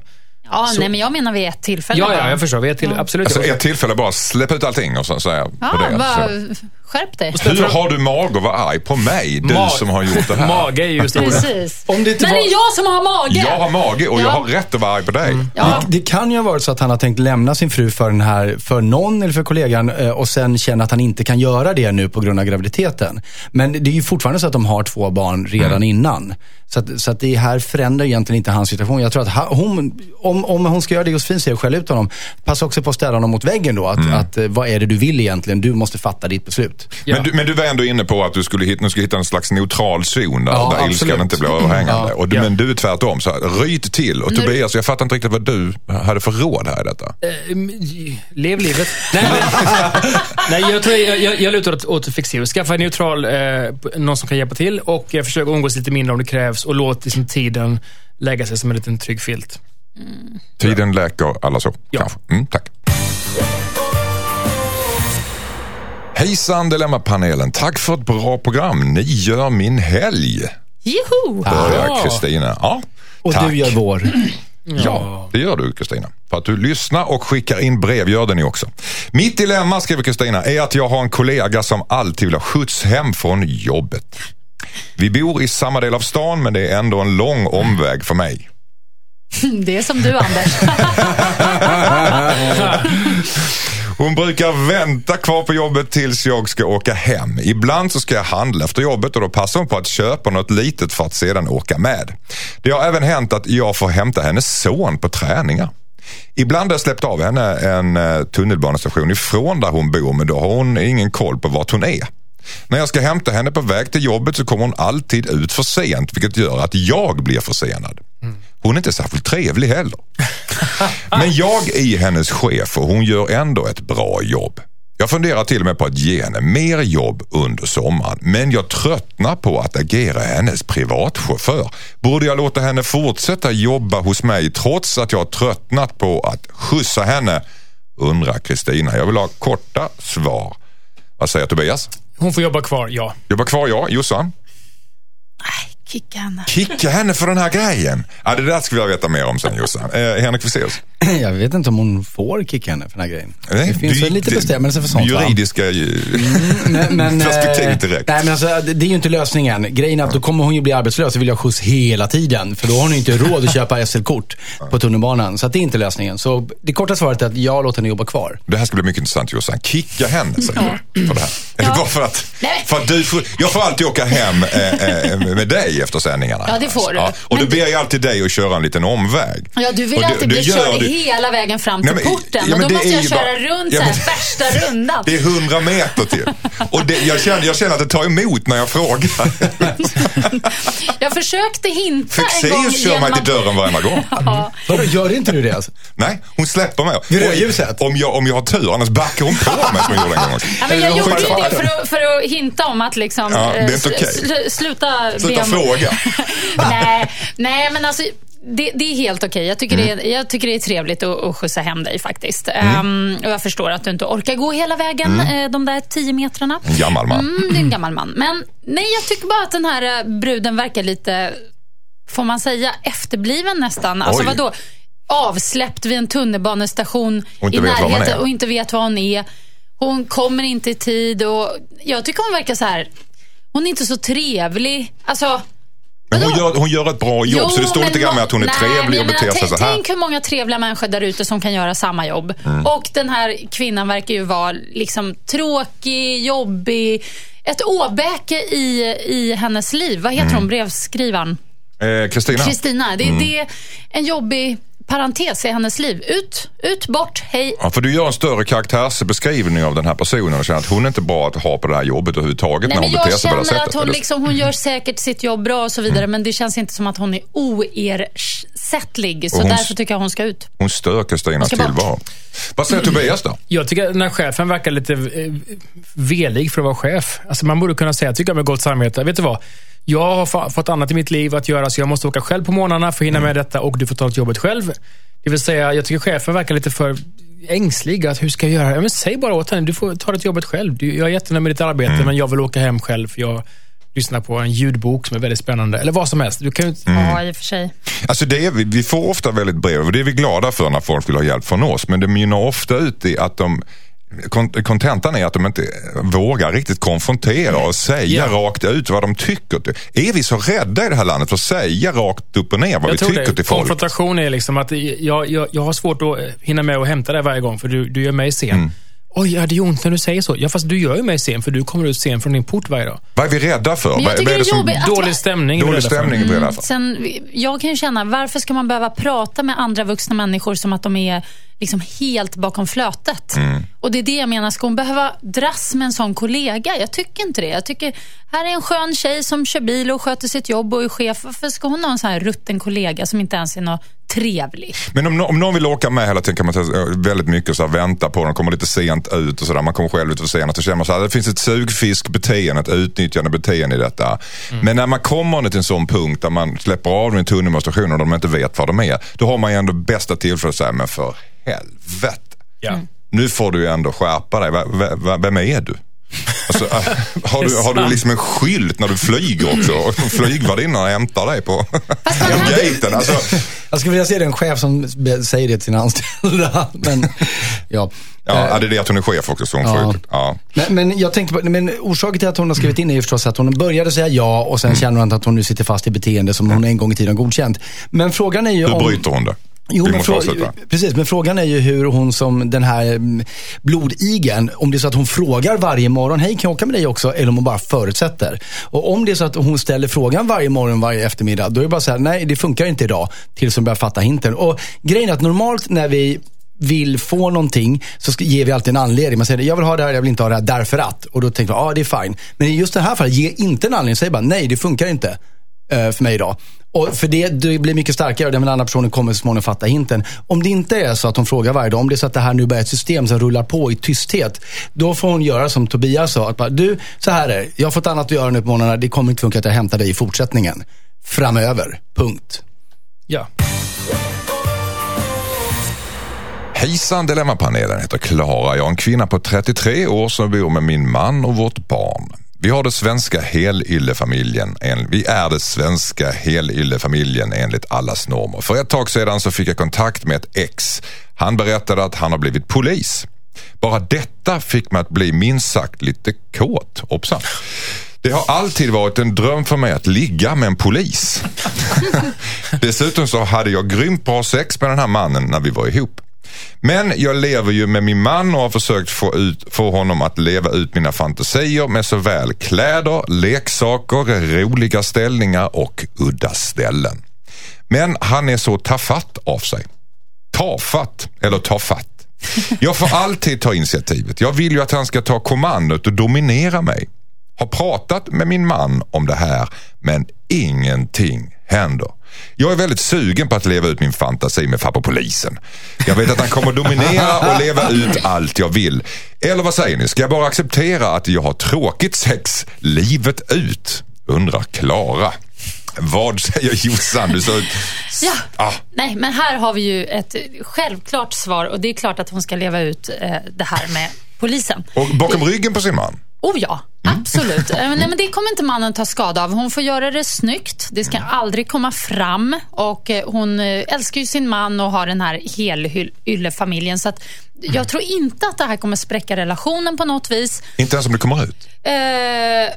[SPEAKER 6] Ja,
[SPEAKER 2] Så-
[SPEAKER 6] nej, men jag menar vid ett tillfälle.
[SPEAKER 2] Ja, ja, jag förstår. Vi är till, absolut.
[SPEAKER 1] Alltså ett tillfälle bara släpp ut allting och så säga på
[SPEAKER 6] Ja,
[SPEAKER 1] det.
[SPEAKER 6] bara
[SPEAKER 1] Så.
[SPEAKER 6] skärp dig.
[SPEAKER 1] Hur har du mag att vara arg på mig, du
[SPEAKER 2] Ma-
[SPEAKER 1] som har gjort det här?
[SPEAKER 2] Mage är ju stora.
[SPEAKER 6] Precis.
[SPEAKER 5] Om det inte
[SPEAKER 6] Men
[SPEAKER 5] var-
[SPEAKER 6] det är jag som har mage!
[SPEAKER 1] Jag har mage och jag
[SPEAKER 6] Ja.
[SPEAKER 1] har rätt att vara arg på dig.
[SPEAKER 6] Ja.
[SPEAKER 5] Det, det kan ju ha varit så att han har tänkt lämna sin fru för, den här, för någon eller för kollegan eh, och sen känner att han inte kan göra det nu på grund av graviditeten. Men det är ju fortfarande så att de har två barn redan innan. Så, att, så att det här förändrar egentligen inte hans situation. Jag tror att ha- hon, om, om hon ska göra det Josefin säger, skälla ut honom, passa också på att ställa honom mot väggen då. Att, att, eh, vad är det du vill egentligen? Du måste fatta ditt beslut.
[SPEAKER 2] Ja.
[SPEAKER 1] Men, du, men du var ändå inne på att du skulle hitta, nu ska hitta en slags neutral zon där,
[SPEAKER 5] Ja,
[SPEAKER 1] där ilskan inte blir överhängande.
[SPEAKER 5] Ja.
[SPEAKER 1] Och du,
[SPEAKER 2] Ja.
[SPEAKER 1] Men du är tvärtom, så här, ryt till. Och Tobias, jag fattar inte riktigt vad du hade för råd här i detta.
[SPEAKER 2] Eh, Lev livet. Nej, men, nej jag, tror jag, jag, jag lutar åt, åt fixera. Skaffa en neutral, eh, någon som kan hjälpa till och eh, försök umgås lite mindre om det krävs och låt liksom, tiden lägga sig som en liten trygg filt.
[SPEAKER 1] Tiden läker alla så,
[SPEAKER 2] Ja.
[SPEAKER 1] kanske. Mm, tack. Hejsan Dilemmapanelen, tack för ett bra program. Ni gör min helg.
[SPEAKER 6] Joho!
[SPEAKER 1] Börjar. Kristina. Ja,
[SPEAKER 5] Och
[SPEAKER 1] tack.
[SPEAKER 5] du gör vår.
[SPEAKER 1] Ja, det gör du Kristina. För att du lyssnar och skickar in brev gör det ni också. Mitt dilemma, skriver Kristina, är att jag har en kollega som alltid vill ha skjuts hem från jobbet. Vi bor i samma del av stan men det är ändå en lång omväg för mig.
[SPEAKER 6] Det är som du, Anders.
[SPEAKER 1] Hon brukar vänta kvar på jobbet tills jag ska åka hem. Ibland så ska jag handla efter jobbet och då passar hon på att köpa något litet för att sedan åka med. Det har även hänt att jag får hämta hennes son på träningar. Ibland har jag släppt av henne en eh, tunnelbanestation ifrån där hon bor men då har hon ingen koll på vart hon är. När jag ska hämta henne på väg till jobbet så kommer hon alltid ut för sent vilket gör att jag blir försenad. Hon är inte särskilt trevlig heller. Men jag är hennes chef och hon gör ändå ett bra jobb. Jag funderar till och med på att ge henne mer jobb under sommaren men jag tröttnar på att agera hennes privatchaufför. Borde jag låta henne fortsätta jobba hos mig trots att jag har tröttnat på att skjutsa henne? Undrar Kristina. Jag vill ha korta svar. Vad säger Tobias?
[SPEAKER 2] Hon får jobba kvar, ja.
[SPEAKER 1] Jobba kvar jag. Jossan?
[SPEAKER 6] Kicka henne.
[SPEAKER 1] Kicka henne för den här grejen. Ja, det där skulle jag veta mer om sen Jossan. Eh, Henrik Fexeus?
[SPEAKER 5] Jag vet inte om hon får kicka henne för den här grejen.
[SPEAKER 1] Nej,
[SPEAKER 5] det finns väl lite bestämmelser för sånt va?
[SPEAKER 1] Juridiska
[SPEAKER 5] Men, men, eh,
[SPEAKER 1] direkt.
[SPEAKER 5] Nej, men alltså, det det är ju inte lösningen. Grejen är att då kommer hon ju bli arbetslös och vill ha skjuts hela tiden. För då har hon ju inte råd att köpa SL-kort på tunnelbanan. Så att det är inte lösningen. Så det korta svaret är att jag låter henne jobba kvar.
[SPEAKER 1] Det här ska bli mycket intressant Jossan. Kicka henne säger du för det här. Är det
[SPEAKER 6] Ja.
[SPEAKER 1] bara för att, för att du får, jag får alltid åka hem eh, eh, med dig efter sändningarna.
[SPEAKER 6] Ja, det får du.
[SPEAKER 1] och då
[SPEAKER 6] Men-
[SPEAKER 1] ber jag alltid dig att köra en liten omväg.
[SPEAKER 6] Ja, du vill
[SPEAKER 1] Och
[SPEAKER 6] alltid bli körd i hela vägen fram till
[SPEAKER 1] Nej, men-
[SPEAKER 6] porten.
[SPEAKER 1] ja,
[SPEAKER 6] och
[SPEAKER 1] men
[SPEAKER 6] då
[SPEAKER 1] det
[SPEAKER 6] måste
[SPEAKER 1] är
[SPEAKER 6] jag köra
[SPEAKER 1] bara-
[SPEAKER 6] runt
[SPEAKER 1] Ja,
[SPEAKER 6] så här,
[SPEAKER 1] men-
[SPEAKER 6] värsta rundan.
[SPEAKER 1] Det är hundra meter till. Och det, jag, känner, jag känner att det tar emot när jag frågar.
[SPEAKER 6] Jag försökte hinta en gång
[SPEAKER 1] Fexeus kör mig till dörren varenda gång.
[SPEAKER 6] Ja.
[SPEAKER 5] Vadå, gör inte du det alltså?
[SPEAKER 1] Nej, hon släpper mig.
[SPEAKER 5] Vid rödljuset?
[SPEAKER 1] Om jag, om jag har tur, annars backar hon på mig som hon gjorde en gång.
[SPEAKER 6] Ja, men jag gjorde det
[SPEAKER 5] fart.
[SPEAKER 6] för att, för att hinta om att liksom,
[SPEAKER 1] Ja, det är
[SPEAKER 6] eh,
[SPEAKER 1] inte okej.
[SPEAKER 6] sl- sluta,
[SPEAKER 1] Sluta
[SPEAKER 6] om-
[SPEAKER 1] fråga.
[SPEAKER 6] nej, nej, men alltså det, det är helt okej. Jag, tycker
[SPEAKER 1] Mm.
[SPEAKER 6] det är- jag tycker det är trevligt att, att skjutsa hem dig faktiskt. Ehm, och jag förstår att du inte orkar gå hela vägen,
[SPEAKER 1] Mm.
[SPEAKER 6] eh, de där tio metrarna.
[SPEAKER 1] En gammal man.
[SPEAKER 6] Mm, det är en gammal man. Men nej, jag tycker bara att den här eh, bruden verkar lite, får man säga, efterbliven nästan. Alltså vadå? Avsläppt vid en tunnelbanestation i närheten
[SPEAKER 1] är.
[SPEAKER 6] och inte vet var hon är. Hon kommer inte i tid och jag tycker hon verkar så här. Hon är inte så trevlig. Alltså,
[SPEAKER 1] Men hon gör, hon gör ett bra jobb,
[SPEAKER 6] Jo,
[SPEAKER 1] så det står lite grann med att hon är
[SPEAKER 6] nej,
[SPEAKER 1] trevlig och beter sig så här.
[SPEAKER 6] Tänk hur många trevliga människor där ute som kan göra samma jobb.
[SPEAKER 1] Mm.
[SPEAKER 6] Och den här kvinnan verkar ju vara liksom tråkig, jobbig. Ett åbäke i, i hennes liv. Vad heter
[SPEAKER 1] Mm.
[SPEAKER 6] hon, brevskrivaren?
[SPEAKER 1] Eh, Kristina?
[SPEAKER 6] Kristina. Det,
[SPEAKER 1] Mm.
[SPEAKER 6] det är en jobbig parentes i hennes liv. Ut, ut, bort, hej.
[SPEAKER 1] Ja, för du gör en större karaktärsbeskrivning av den här personen och känner att hon är inte bra att ha på det här jobbet överhuvudtaget
[SPEAKER 6] Nej,
[SPEAKER 1] när hon beter
[SPEAKER 6] jag
[SPEAKER 1] sig på det här
[SPEAKER 6] känner
[SPEAKER 1] sättet.
[SPEAKER 6] att hon, liksom, hon gör säkert sitt jobb bra och så vidare, men det känns inte som att hon är oersättlig. Så
[SPEAKER 1] hon-
[SPEAKER 6] därför tycker jag hon ska ut.
[SPEAKER 1] Hon stör Kristinas tillvaro. Vad säger Tobias då?
[SPEAKER 2] Jag tycker att den här chefen verkar lite eh, velig för att vara chef. Alltså man borde kunna säga, tycker jag med gott samvete, vet du vad? Jag har fått annat i mitt liv att göra, så jag måste åka själv på morgnarna för att hinna med detta och du får ta jobbet själv. Det vill säga, jag tycker chefen verkar lite för ängslig. Att hur ska jag göra? Ja, men säg bara åt henne, du får ta det jobbet själv. Du, jag är jättenöjd med ditt arbete, men jag vill åka hem själv för jag lyssnar på en ljudbok som är väldigt spännande. Eller vad som helst. Du kan ju inte...
[SPEAKER 6] Ja, i och för sig.
[SPEAKER 1] Alltså det är, vi, får ofta väldigt brev och det är vi glada för när folk vill ha hjälp från oss. Men det mynnar ofta ut i att de Kontentan är att de inte vågar riktigt konfrontera och säga
[SPEAKER 2] Ja.
[SPEAKER 1] rakt ut vad de tycker. Är vi så rädda i det här landet för att säga rakt upp och ner vad vi
[SPEAKER 2] Jag tror
[SPEAKER 1] tycker
[SPEAKER 2] det.
[SPEAKER 1] till folk?
[SPEAKER 2] Konfrontation är liksom att jag, jag, jag har svårt att hinna med och hämta dig varje gång för du, du gör mig sen.
[SPEAKER 1] Mm.
[SPEAKER 2] Oj, ja, det gör ont när du säger så. Ja, fast du gör ju mig sen för du kommer ut sen från din port varje dag.
[SPEAKER 1] Vad är vi rädda för?
[SPEAKER 6] Men jag tycker
[SPEAKER 1] vad är
[SPEAKER 6] det
[SPEAKER 1] som-
[SPEAKER 6] att-
[SPEAKER 2] Dålig stämning. vi
[SPEAKER 1] Dålig stämning vi för.
[SPEAKER 6] Sen, jag kan ju känna, varför ska man behöva prata med andra vuxna människor som att de är liksom helt bakom flötet?
[SPEAKER 1] Mm.
[SPEAKER 6] Och det är det jag menar, ska hon behöva dras med en sån kollega? Jag tycker inte det. Jag tycker, här är en skön tjej som kör bil och sköter sitt jobb och är chef. Varför ska hon ha en sån här rutten kollega som inte ens är något trevlig?
[SPEAKER 1] Men om, om någon vill åka med hela tiden kan man säga eh, väldigt mycket så här, vänta på den, kommer lite sent ut och sådär. Man kommer själv ut för sent. Så känner man så här, det finns ett sugfiskbeteende, ett utnyttjande beteende i detta. Men när man kommer till en sån punkt där man släpper av dem i tunnelbanestationen och de inte vet var de är. Då har man ju ändå bästa tillfället att säga, men för helvete.
[SPEAKER 2] Ja.
[SPEAKER 1] Nu får du ju ändå skärpa dig. V- vem är du? Alltså, äh, har, du, har du liksom en skylt när du flyger också? Och Flygvärdinnan hämtar dig på, gaten. Alltså,
[SPEAKER 5] Jag skulle vilja se den chef som säger det till sina anställda. Men, ja.
[SPEAKER 1] Ja,
[SPEAKER 5] Eh,
[SPEAKER 1] är det det att hon är chef också? Så hon får
[SPEAKER 5] Ja.
[SPEAKER 1] ut. Ja.
[SPEAKER 5] Men, men jag tänkte på, men orsaken till att hon har skrivit in är ju förstås att hon började säga ja och
[SPEAKER 1] Mm.
[SPEAKER 5] sen känner hon att hon nu sitter fast i beteende som hon en gång i tiden har godkänt. Men frågan är ju
[SPEAKER 1] Hur
[SPEAKER 5] om...
[SPEAKER 1] bryter hon det?
[SPEAKER 5] Jo, men
[SPEAKER 1] måste
[SPEAKER 5] frå-
[SPEAKER 1] avsluta.
[SPEAKER 5] precis, men frågan är ju hur hon som den här mm, blodigen, om det är så att hon frågar varje morgon, hej kan jag åka med dig också? Eller om hon bara förutsätter. Och om det är så att hon ställer frågan varje morgon, varje eftermiddag, då är det bara så här, nej det funkar inte idag. Tills hon börjar fatta hinten. Och grejen är att normalt när vi vill få någonting så ger vi alltid en anledning. Man säger jag vill ha det här, jag vill inte ha det här därför att. Och då tänker man, ja det är fine. Men i just det här fallet, ge inte en anledning. Säg bara, nej det funkar inte eh, för mig idag. Och för det, det blir mycket starkare och den andra personen kommer så småningom fatta hinten. Om det inte är så att hon frågar varje dag, om det är så att det här nu bara är ett system som rullar på i tysthet. Då får hon göra som Tobias sa, att bara, du, så här är det. Jag har fått annat att göra nu på morgnarna, det kommer inte funka att jag hämtar dig i fortsättningen. Framöver, punkt.
[SPEAKER 2] Ja.
[SPEAKER 1] Hejsan Dilemmapanelen heter Klara. Jag är en kvinna på 33 år som bor med min man och vårt barn. Vi har det svenska helyllefamiljen. en- Vi är det svenska helyllefamiljen enligt allas normer. För ett tag sedan så fick jag kontakt med ett ex. Han berättade att han har blivit polis. Bara detta fick mig att bli minst sagt lite kåt. Hoppsan. Det har alltid varit en dröm för mig att ligga med en polis. Dessutom så hade jag grymt bra sex med den här mannen när vi var ihop. Men jag lever ju med min man och har försökt få, ut, få honom att leva ut mina fantasier med såväl kläder, leksaker, roliga ställningar och udda ställen. Men han är så tafatt av sig. tafatt eller tafatt. Jag får alltid ta initiativet. Jag vill ju att han ska ta kommandot och dominera mig. Har pratat med min man om det här men ingenting händer. Jag är väldigt sugen på att leva ut min fantasi med farbror polisen. Jag vet att han kommer dominera och leva ut allt jag vill. Eller vad säger ni? Ska jag bara acceptera att jag har tråkigt sex livet ut? Undrar Klara. Vad säger Jossan? Du så...
[SPEAKER 6] Ja.
[SPEAKER 1] Ah.
[SPEAKER 6] Nej, men här har vi ju ett självklart svar och det är klart att hon ska leva ut eh, det här med polisen.
[SPEAKER 1] Och bakom ryggen på sin man?
[SPEAKER 6] Oh ja, absolut. Eh, Nej, men det kommer inte mannen ta skada av. Hon får göra det snyggt. Det ska aldrig komma fram. Och eh, Hon eh, älskar ju sin man och har den här helyllefamiljen. Så att jag tror inte att det här kommer spräcka relationen på något vis.
[SPEAKER 1] Inte ens om det kommer ut?
[SPEAKER 6] Eh,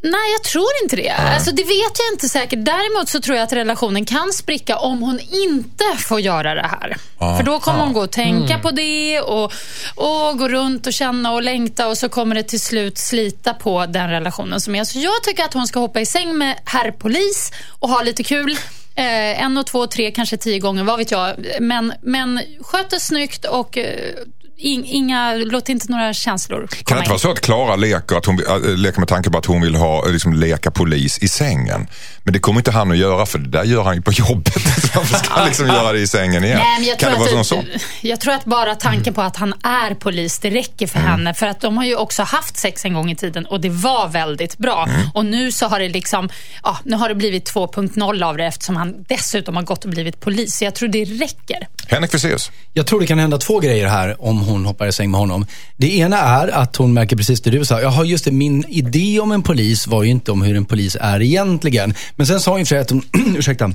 [SPEAKER 6] nej, jag tror inte det. Alltså, det vet jag inte säkert. Däremot så tror jag att relationen kan spricka om hon inte får göra det här. För då kommer hon gå och tänka på det och, och gå runt och känna och längta och så kommer det till slut slita på den relationen som är. Så jag tycker att hon ska hoppa i säng med herr polis och ha lite kul. Eh, en och två, tre, kanske tio gånger, vad vet jag. Men, men sköt det snyggt och eh, inga, låt inte några känslor komma
[SPEAKER 1] Kan det inte vara så att Klara leker, att hon, äh, leker med tanke på att hon vill ha, liksom, leka polis i sängen? Men det kommer inte han att göra för det där gör han ju på jobbet. Varför ska han liksom göra det i sängen igen?
[SPEAKER 6] Nej,
[SPEAKER 1] kan
[SPEAKER 6] tror
[SPEAKER 1] det vara
[SPEAKER 6] att,
[SPEAKER 1] så?
[SPEAKER 6] jag tror att bara tanken på att han är polis, det räcker för
[SPEAKER 1] Mm.
[SPEAKER 6] henne. För att de har ju också haft sex en gång i tiden och det var väldigt bra.
[SPEAKER 1] Mm.
[SPEAKER 6] Och nu så har det liksom, ja, nu har det blivit 2.0 av det eftersom han dessutom har gått och blivit polis. Så jag tror det räcker.
[SPEAKER 1] Henrik Fexeus.
[SPEAKER 5] Jag tror det kan hända två grejer här om hon hoppar i säng med honom. Det ena är att hon märker precis det du sa. Jaha, just det, min idé om en polis var ju inte om hur en polis är egentligen. Men sen sa hon ju att hon, ursäkta,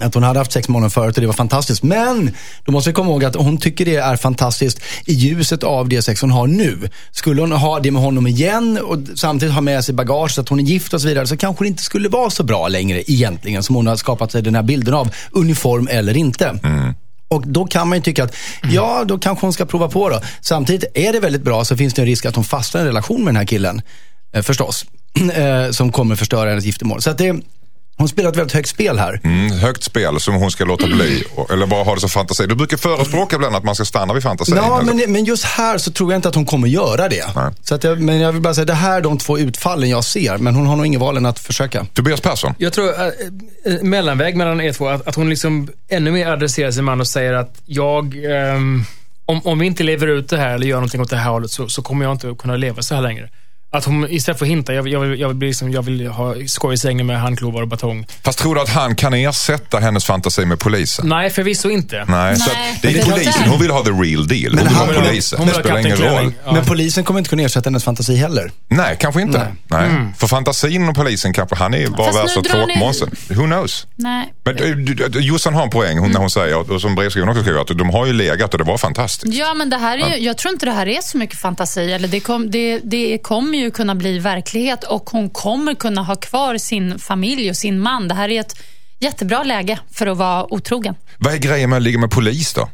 [SPEAKER 5] att hon hade haft sex honom förut och det var fantastiskt. Men då måste vi komma ihåg att hon tycker det är fantastiskt i ljuset av det sex hon har nu. Skulle hon ha det med honom igen och samtidigt ha med sig bagage så att hon är gift och så vidare så kanske det inte skulle vara så bra längre egentligen som hon har skapat sig den här bilden av uniform eller inte. Och då kan man ju tycka att, ja, då kanske hon ska prova på då. Samtidigt är det väldigt bra så finns det en risk att hon fastnar i en relation med den här killen. Eh, förstås. Eh, som kommer förstöra hennes giftermål. Så att det, hon spelar ett väldigt högt spel här.
[SPEAKER 1] Mm, högt spel som hon ska låta bli. Eller bara ha det som fantasi. Du brukar förespråka ibland att man ska stanna vid fantasin.
[SPEAKER 5] Ja, men, men just här så tror jag inte att hon kommer göra det.
[SPEAKER 1] Nej.
[SPEAKER 5] Så att jag, men jag vill bara säga, det här är de två utfallen jag ser. Men hon har nog ingen val än att försöka.
[SPEAKER 1] Tobias Persson.
[SPEAKER 2] Jag tror äh, mellanväg mellan er två, att, att hon liksom ännu mer adresserar sin man och säger att jag, ehm, om, om vi inte lever ut det här eller gör någonting åt det här hållet så, så kommer jag inte att kunna leva så här längre. Att hon istället för att hinta, jag, vill- jag, vill, jag, vill liksom, jag vill ha skoj i sängen med handklovar och batong.
[SPEAKER 1] Fast tror du att han kan ersätta hennes fantasi med polisen?
[SPEAKER 2] Nej, förvisso inte.
[SPEAKER 1] Nej, så att
[SPEAKER 6] Nej,
[SPEAKER 1] det är
[SPEAKER 6] det
[SPEAKER 1] polisen. Hon vill ha the real deal. Hon vill ha
[SPEAKER 5] han vill ha-
[SPEAKER 1] polisen.
[SPEAKER 2] hon
[SPEAKER 1] Det
[SPEAKER 2] vill ha
[SPEAKER 1] spelar ingen roll.
[SPEAKER 2] Ja.
[SPEAKER 5] Men polisen kommer inte kunna ersätta hennes fantasi heller.
[SPEAKER 1] Nej, kanske inte. Nej.
[SPEAKER 5] Nej.
[SPEAKER 1] För fantasin och polisen kanske, han är bara värsta
[SPEAKER 6] ni-
[SPEAKER 1] tråkmånsen. Who knows?
[SPEAKER 6] Nej.
[SPEAKER 1] Men eh, Jossan har en poäng hon, när hon säger, och som brevskrivaren också skriver, att de har ju legat och det var fantastiskt.
[SPEAKER 6] Ja, men det här är ju, jag tror inte det här är så mycket fantasi. Eller det, kom, det, det kommer ju kunna bli verklighet och hon kommer kunna ha kvar sin familj och sin man. Det här är ett jättebra läge för att vara otrogen.
[SPEAKER 1] Vad är grejen med att ligga med polis då?